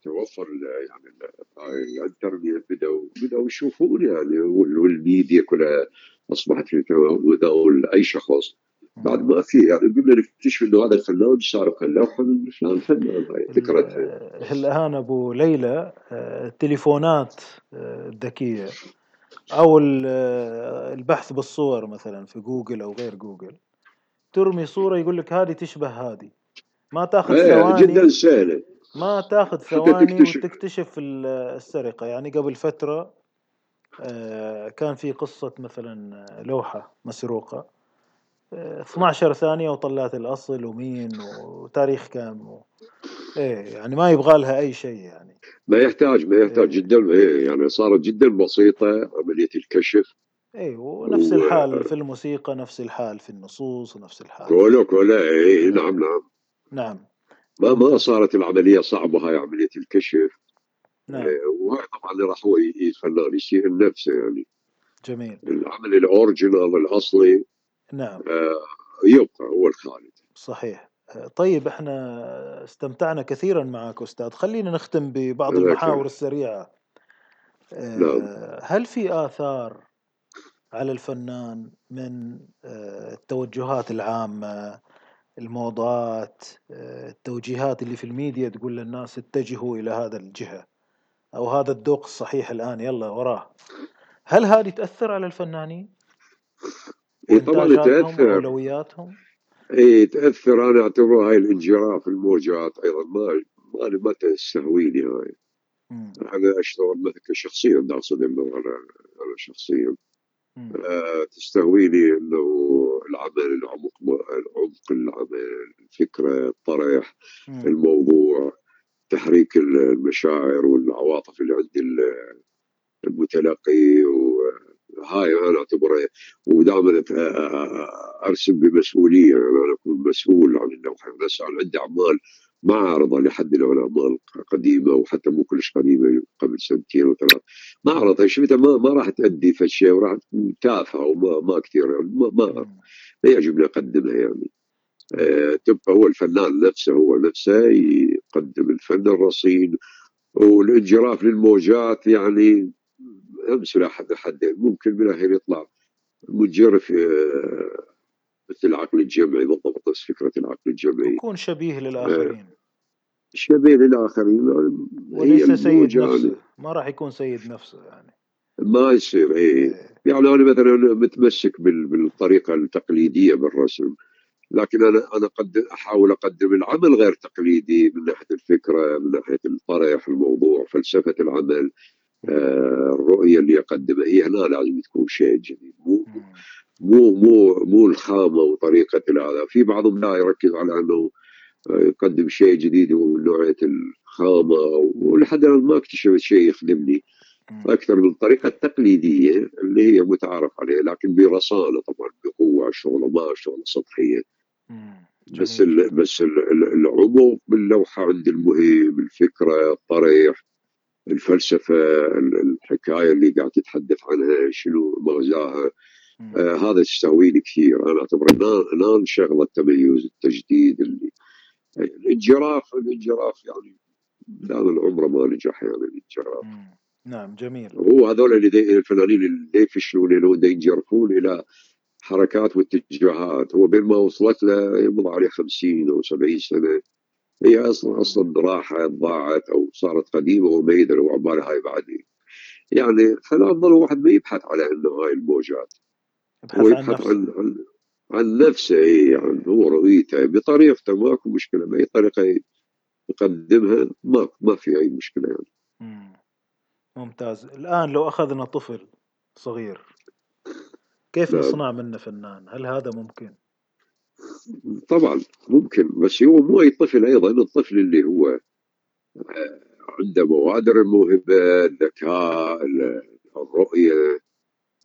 توفر ال يعني ال- الإنترنت. بدأوا بدأوا يشوفون يعني وال- والميديا كلها أصبحت في متناول اي شخص. بعد ما في يعني قمنا نكتشف إنه هذا الفنان صار لوحه من فلان فنان هاي فكرتها الآن أبو ليلى آه، التليفونات آه، الذكيه أو ال- آه، البحث بالصور مثلا في جوجل أو غير جوجل ترمي صورة يقول لك هذه تشبه هذه ما تأخذ إيه جدا ثواني سهلة ما تأخذ *laughs* حتى ثواني تكتشف. وتكتشف ال- السرقة يعني قبل فترة آه، كان في قصة مثلا لوحة مسروقة آه، 12 ثانية وطلعت الأصل ومين وتاريخ كام. إيه يعني ما يبغى لها أي شيء يعني. ما يحتاج ما يحتاج إيه. جدا إيه يعني صارت جدا بسيطة عملية الكشف. إيه ونفس و- الحال في الموسيقى نفس الحال في النصوص ونفس الحال. كولا كولا إيه نعم نعم. نعم. ما ما صارت العملية صعبة هاي عملية الكشف. نعم. إيه، طبعا راح هو الفنان يصير نفسه يعني. جميل. العمل الأوريجينال الأصلي نعم. آه، يبقى هو الخالد. صحيح. طيب إحنا استمتعنا كثيرا معك أستاذ. خلينا نختم ببعض جزاك المحاور الله. السريعة. آه، نعم. هل في آثار على الفنان من آه، التوجهات العامة الموضات آه، التوجيهات اللي في الميديا تقول للناس اتجهوا إلى هذا الجهة أو هذا الذوق الصحيح الآن؟ يلا وراه. هل هذه تأثر على الفنانين؟ إيه طبعا تأثر. وأولوياتهم؟ اي تأثر أنا اعتبر هاي الانجراف الموجات أيضا ما ما ما تستهويني هاي. أنا أشتغل مثل شخصيا أقصد إنه أنا أنا شخصيا. آه، تستهويني إنه العمل العمق العمق العمل الفكرة الطرح مم. الموضوع تحريك المشاعر والعواطف اللي عند ال- المتلقي وهاي أنا اعتبرها ودائما أرسم بمسؤولية. يعني أنا أكون مسؤول عن اللوحه بس أنا عندي أعمال ما أعرضها لحد لو الاعمال قديمة وحتى مو كلش قديمة قبل سنتين وثلاث ما أعرضها. شفتها ما, ما راح تأدي في شيء وراح تكون تافهة وما ما كثير. يعني ما, ما. ما يعجبني أقدمها يعني. آه، تبقى هو الفنان نفسه هو نفسه يقدم الفن الرصين والانجراف للموجات يعني. أمس لا حد حد ممكن بالاخير يطلع منجرف آه، مثل العقل الجمعي بالضبط نفس فكرة العقل الجمعي. يكون شبيه للآخرين. شبيه للآخرين وليس سيد نفسه. يعني. ما راح يكون سيد نفسه يعني. ما يصير إيه. إيه. يعني أنا مثلا متمسك بال- بالطريقة التقليدية بالرسم لكن أنا أنا قد أحاول أقدم العمل غير تقليدي من ناحية الفكرة من ناحية الطرح الموضوع فلسفة العمل. آه، الرؤية اللي اقدمها هي هنا لازم تكون شيء جديد مو. مو مو مو الخامة وطريقة هذا في بعضهم لا يركز على أنه آه، يقدم شيء جديد ومن نوعية الخامة ولحد الآن ما اكتشفت شيء يخدمني. أكثر من الطريقة التقليديه اللي هي متعارف عليها لكن برصانه طبعا بقوة شغله ما شغله سطحية. بس جميل. ال بس ال ال- العمق باللوحة عندي المهم الفكرة الطرح الفلسفة ال- الحكاية اللي قاعد تتحدث عنها شنو مغزاها. آه هذا تستهويني كثير. أنا أعتبر هنا شغله التميز التجديد اللي الانجراف الانجراف يعني دائما عمره ما نجح يعني الانجراف. نعم جميل. هو هذول اللي الفنانين اللي يفشلون اللي ينجرفون إلى حركات واتجاهات. هو بين ما وصلت له يمضي عليه 50 أو 70 سنة. هي أصلا أصلا راحت ضاعت أو صارت قديمة وما يدري وعباله هاي بعدين. يعني فالافضل واحد ما يبحث على إنه هاي الموجات. هو ابحث عن يبحث نفسه. عن عن عن نفسه إيه، عن هو رؤيته. بطريقته ماكو مشكلة. بأي طريقة يقدمها ما ما في أي مشكلة يعني. مم. ممتاز. الآن لو أخذنا طفل صغير كيف نعم. نصنع منه فنان؟ هل هذا ممكن؟ طبعا ممكن بس هو مو أي طفل أيضا الطفل اللي هو آه، عنده بوادر الموهبة الذكاء ال- الرؤية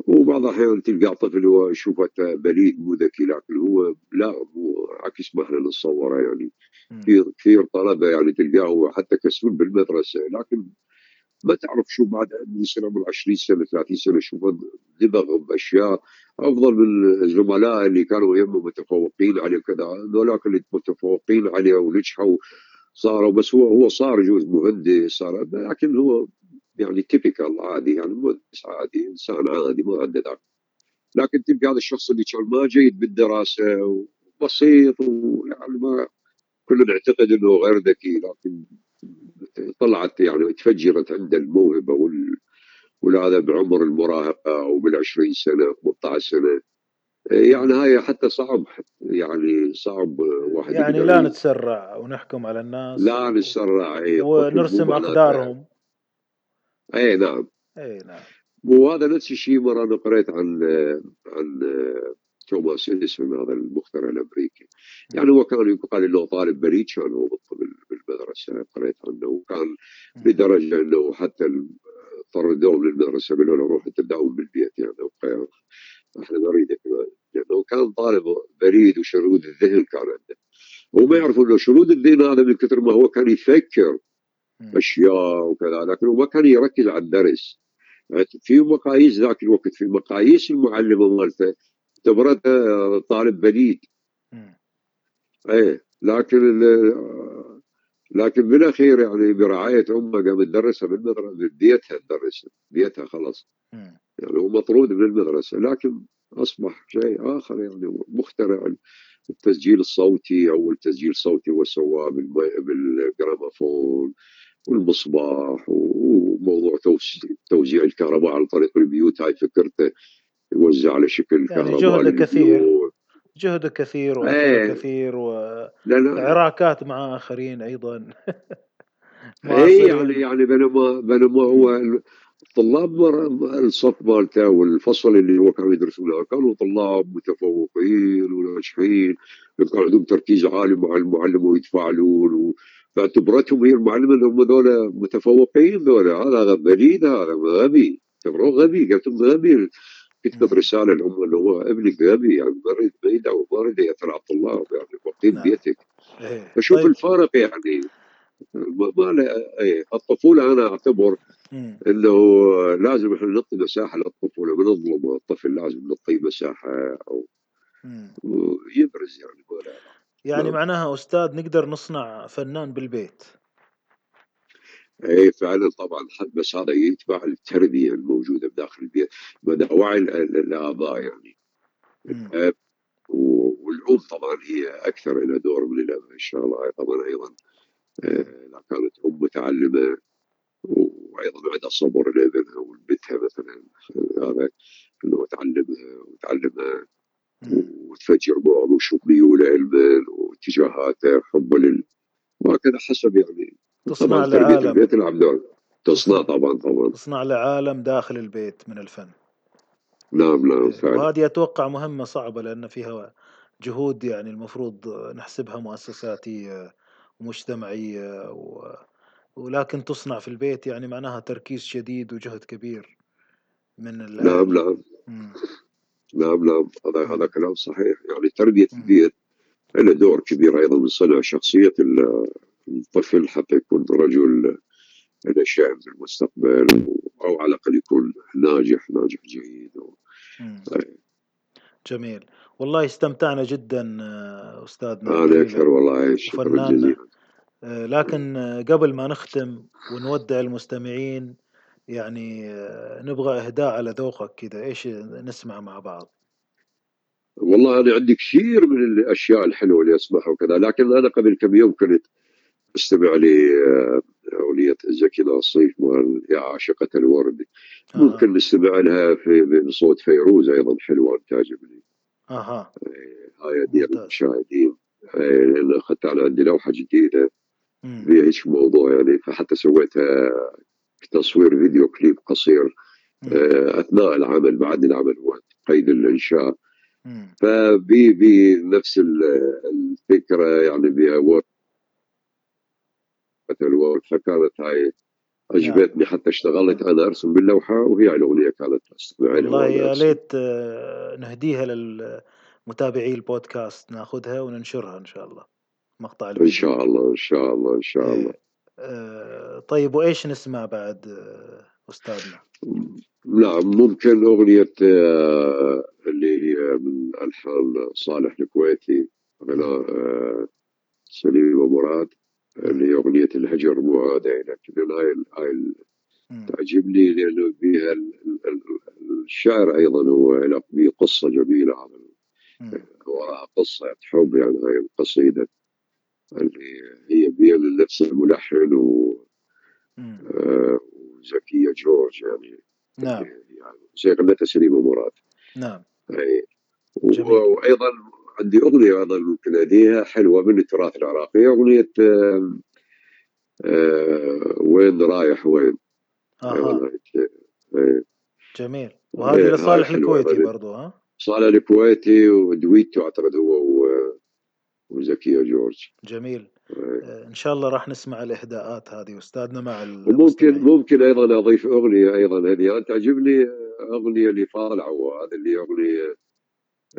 وبعض الأحيان تلقى طفل هو يشوفه بليد مو ذكي لكن هو لا مو عكس ما إحنا نتصوره يعني. كثير كثير طلبة يعني تلقاه هو حتى كسول بالمدرسة لكن ما تعرف شو بعد يصير عمره 20 سنة 30 سنة شو دبغ بأشياء. أفضل من الزملاء اللي كانوا يمه متفوقين عليه كذا هذولاك اللي متفوقين عليه ونجحوا صاروا بس هو هو صار يجوز مهندس صار لكن هو يعني تيبيكال عادي يعني مهندس عادي إنسان عادي ما عنده ذاك. لكن تبقى هذا الشخص اللي كان ما جيد بالدراسة وبسيط ويعني ما كلنا نعتقد إنه غير ذكي لكن طلعت يعني تفجرت عنده الموهبة وال وهذا بعمر المراهقة أو بال 20 سنه 18 سنة. يعني هاي حتى صعب يعني صعب واحد يعني لا نتسرع ونحكم على الناس لا نتسرع اي ونرسم أقدارهم. اي نعم. اي نعم. وهذا نفس الشيء مرة أنا قريت عن عن توماس اديسون هذا المخترع الأمريكي. يعني هو كان يقال إنه طالب بريء كان هو بالمدرسة قريت عنه. وكان لدرجة إنه حتى طردوه من المدرسة قالوا له روح انت تداوم بالبيت يعني إحنا نريدك لأنه كان طالب بريد وشرود الذهن كان عنده. وما يعرفوا إنه شرود الذهن هذا من كثر ما هو كان يفكر أشياء وكذا لكن هو ما كان يركز على الدرس. في مقاييس ذاك الوقت في مقاييس المعلمة مالته اعتبرته طالب بليد إيه لكن لكن بالاخير يعني برعاية أمة قام تدرسها بالمدرسة ببيتها تدرس بيتها خلاص. يعني هو مطرود من المدرسة لكن أصبح شيء آخر يعني مخترع التسجيل الصوتي أول تسجيل صوتي هو سواه بالجرامافون والمصباح وموضوع توزيع الكهرباء عن طريق البيوت هاي فكرته. يوزع على شكل يعني كهرباء جهد كثير. جهد كثير وأثر إيه. كثير وعراكات مع آخرين أيضا. *laughs* اي يعني يعني بينما بينما هو الطلاب الصف مالته والفصل اللي هو كان يدرسونه كانوا طلاب متفوقين وناجحين كان عندهم تركيز عالي مع المعلم ويتفاعلون فاعتبرتهم هي المعلمه إنهم هذول متفوقين ذولا. هذا بليد هذا غبي اعتبروه غبي. قلت لهم غبي. كتبت رسالة لهم انه هو ابنك غبي يعني ما يدعو ما اريد ياثر على الطلاب يعني وقتين نعم. بيتك. فشوف طيب. الفارق يعني ما له إيه الطفولة أنا أعتبر إنه لازم إحنا نعطي مساحة للطفولة ما نظلم الطفل لازم نعطيه مساحة أو يبرز يعني يعني نعم. معناها أستاذ نقدر نصنع فنان بالبيت اي فعلا طبعا بس هذا يتبع التربية الموجودة بداخل البيت مدى وعي الاباء يعني. الاب والأم طبعا هي أكثر لها دور من الأب إن شاء الله طبعا أيضا إذا آه، كانت أم متعلمة وأيضا عندها صبر لابنها ولبنتها مثلا هذا إنه تعلمها وتعلمها وتفجر بعض وشوف ميوله علما واتجاهاته حبه لل وهكذا حسب يعني تصنع لعالم. البيت تلعب دور تصنع طبعا طبعا. تصنع لعالم داخل البيت من الفن. نعم نعم فعلا. وهذه أتوقع مهمة صعبة لأن فيها جهود يعني المفروض نحسبها مؤسساتيه ومجتمعيه و... ولكن تصنع في البيت يعني معناها تركيز شديد وجهد كبير من الأهل. نعم نعم. نعم نعم. هذا هذا كلام صحيح. يعني تربية البيت له دور كبير أيضا من صنع شخصية الطفل حتى يكون رجل شأن في المستقبل أو على الأقل يكون ناجح ناجح جيد و... جميل. والله استمتعنا جدا أستاذنا أنا أكثر والله شكرا جزيلا. آه، لكن قبل ما نختم ونودع المستمعين يعني آه، نبغى إهداء على ذوقك كذا. إيش نسمع مع بعض؟ والله أنا عندي كثير من الأشياء الحلوة اللي أسمعها وكذا لكن أنا قبل كم يوم كنت استمع لأغنية آه، زكي ناصيف مال يا عاشقة الورد. آه. ممكن نستمع لها في بصوت فيروز أيضا حلوة تعجبني أها. هاي ديال المشاهدين. لأن اخذت أنا عندي لوحة جديدة. فيها هيك موضوع يعني فحتى سويتها تصوير فيديو كليب قصير آه، أثناء العمل بعد العمل وقت قيد الإنشاء. فبي بنفس الفكرة يعني بها الورد فكانت هاي عجبتني حتى اشتغلت أنا أرسم باللوحة وهي الاغنيه كانت والله يا ليت آه، نهديها للمتابعي البودكاست ناخذها وننشرها إن شاء الله. مقطع الفيديو. ان شاء الله إن شاء الله إن شاء الله. آه، طيب وإيش نسمع بعد آه، أستاذنا؟ نعم ممكن أغنية آه، اللي هي من ألحان صالح الكويتي غناء سليم ومراد. أغنية الهجر مو عادة لكن هاي هاي تعجبني لأنه فيها الشعر أيضا هو له قصة جميلة وراء قصة حب يعني هاي القصيدة اللي هي بين نفس الملحن و آه وزكية جورج يعني نعم. يعني زي غنتها سليمة مراد. نعم. أي وأيضا عندي أغنية أيضا ممكن أديها حلوة من التراث العراقي أغنية آه آه وين رايح وين؟ أها. جميل. وهذه لصالح الكويتي برضو ها؟ صالح الكويتي ودويتو أعتقد هو وزكية جورج. جميل. آه، إن شاء الله راح نسمع الاهداءات هذه استاذنا مع وممكن ممكن أيضا أضيف أغنية أيضا هذه تعجبني أغنية لفاضل العواد اللي أغنية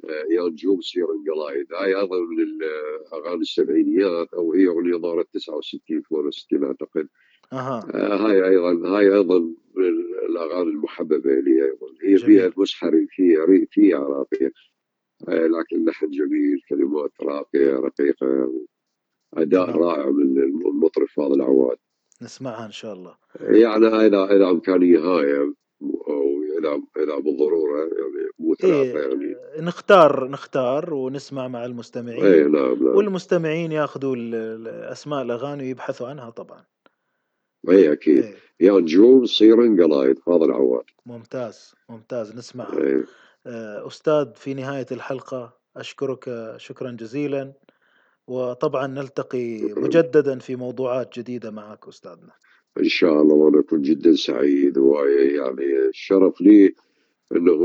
آه، يا نجوم سير قلايد هاي أيضا من الاغاني السبعينيات أو هي أغنية ظهرت 69 68 أعتقد. أها. آه هاي أيضا هاي أيضا من الاغاني المحببة لي. أيضا هي جميل. فيها المسحري فيها فيها عراقيه آه لكن لحن جميل كلمات راقية رقيقة أداء رائع من المطرب فاضل العواد نسمعها إن شاء الله. يعني إذا إذا إمكانية هاي اذا اذا بالضروره يعني مو ثلاثة إيه يعني. نختار نختار ونسمع مع المستمعين. اي نعم نعم. والمستمعين ياخذوا أسماء الأغاني ويبحثوا عنها طبعا. اي أكيد. إيه. يا نجوم صيرن قلايد فاضل عواد ممتاز ممتاز نسمعها إيه. أستاذ في نهاية الحلقة أشكرك شكرا جزيلا. وطبعا نلتقي مجددا في موضوعات جديدة معك أستاذنا. إن شاء الله وأنا أكون جدا سعيد ويعني الشرف لي أنه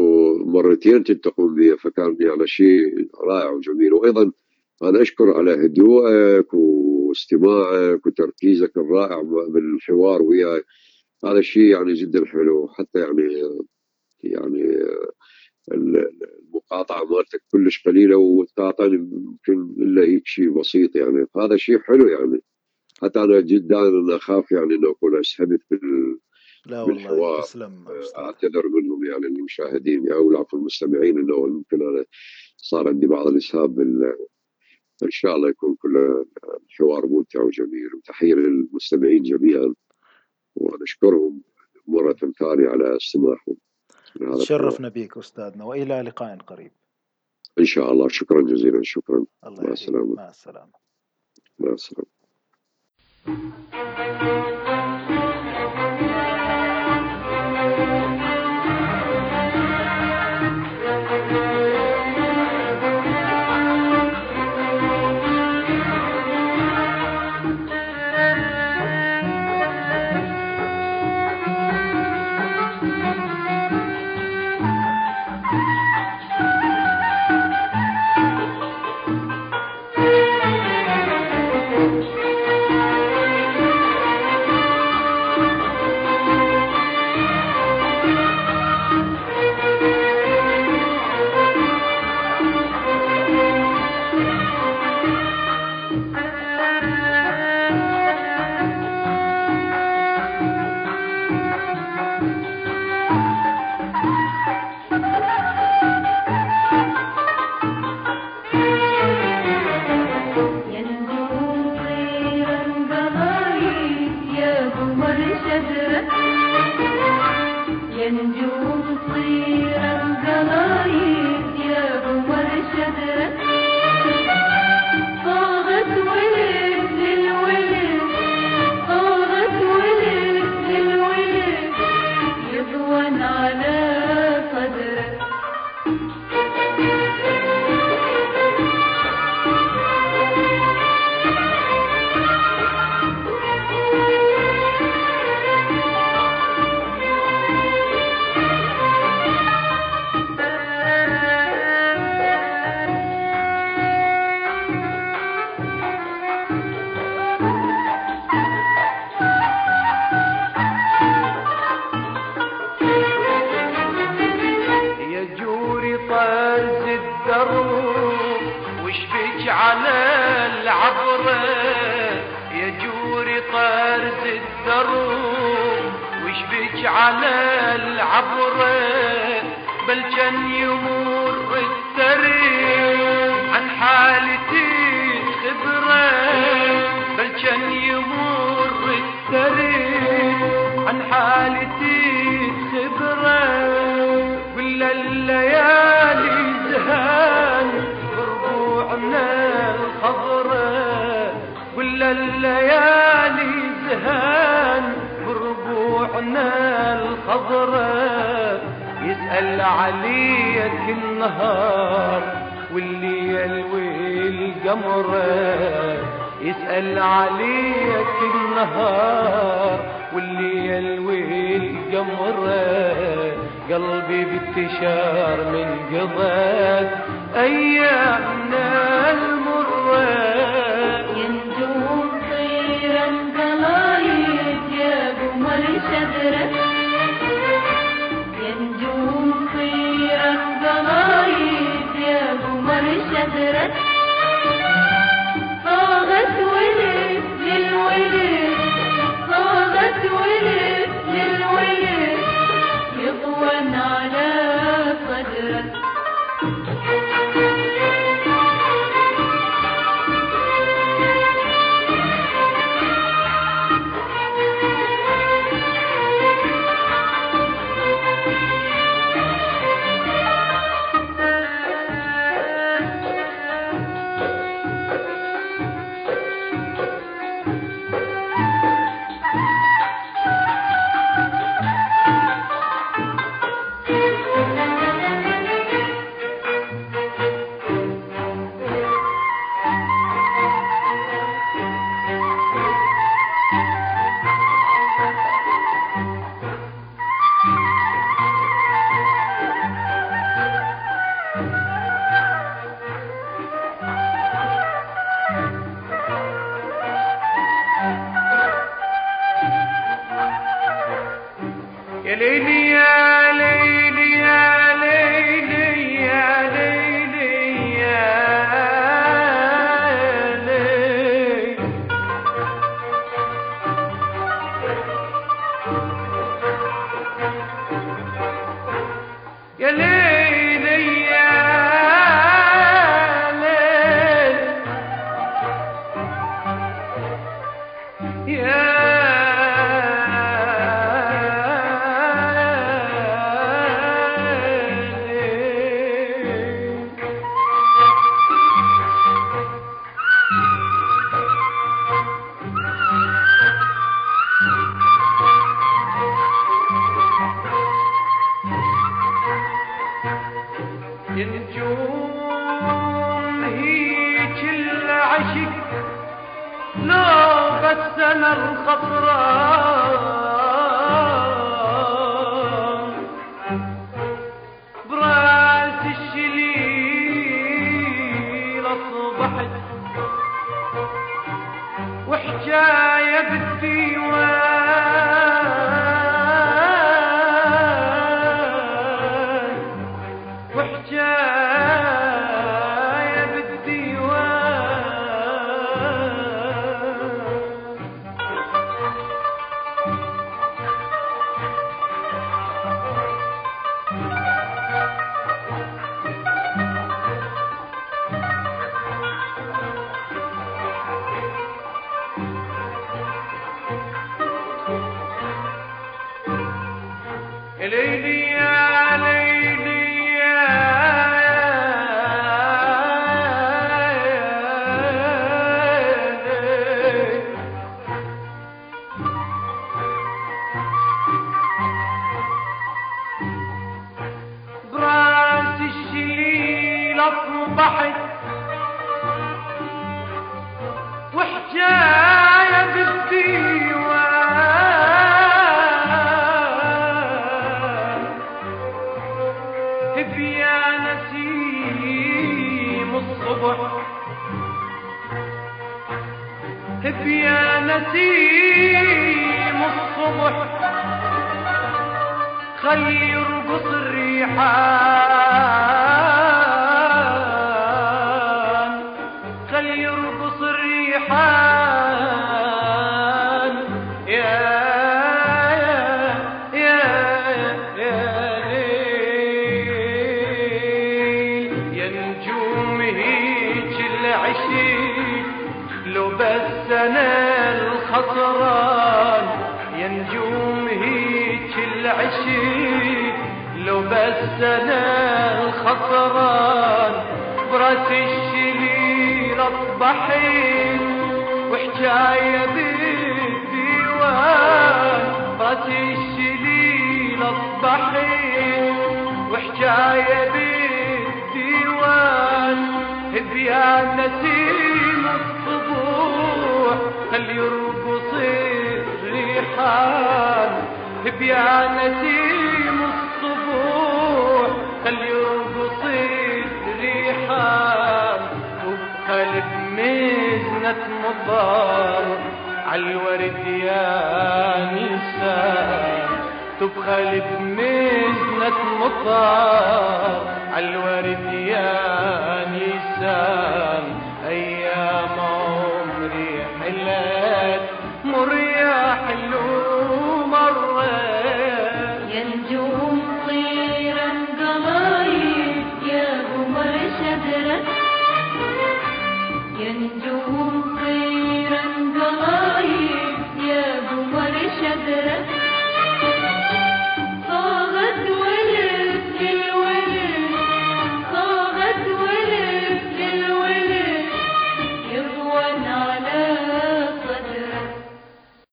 مرتين تلتقون بي فكان يعني شيء رائع وجميل. وأيضا أنا أشكر على هدوءك واستماعك وتركيزك الرائع بالحوار وياي. هذا الشيء يعني جدا حلو حتى يعني يعني المقاطعة مالتك كلش قليلة وتعطيني يمكن إلا هيك شيء بسيط يعني. هذا شيء حلو يعني. حتى أنا جدا أخاف يعني انه اكون اسهبت بال لا والله تسلم أعتذر منهم يعني المشاهدين أو العفو المستمعين إنه ممكن أنا صار عندي بعض الاسهاب بال إن شاء الله يكون كل الحوار ممتع وجميل. وتحية للمستمعين جميعا ونشكرهم مرة ثانية على استماعهم. تشرفنا بك أستاذنا وإلى لقاء قريب. إن شاء الله. شكرا جزيلا. شكرا. الله مع السلامة. مع السلامة. مع Thank you. كان يمر التاريخ عن حالتي خبرة بل كان يمر التاريخ عن حالتي خبرة ولا الليالي زهان بربوع من الخضرة ولا الليالي زهان بربوعنا الخضره أتأل عليك النهار والليل والقمر. يسأل عليك النهار والليل والقمر. قلبي بتشار من قضاك أيامنا.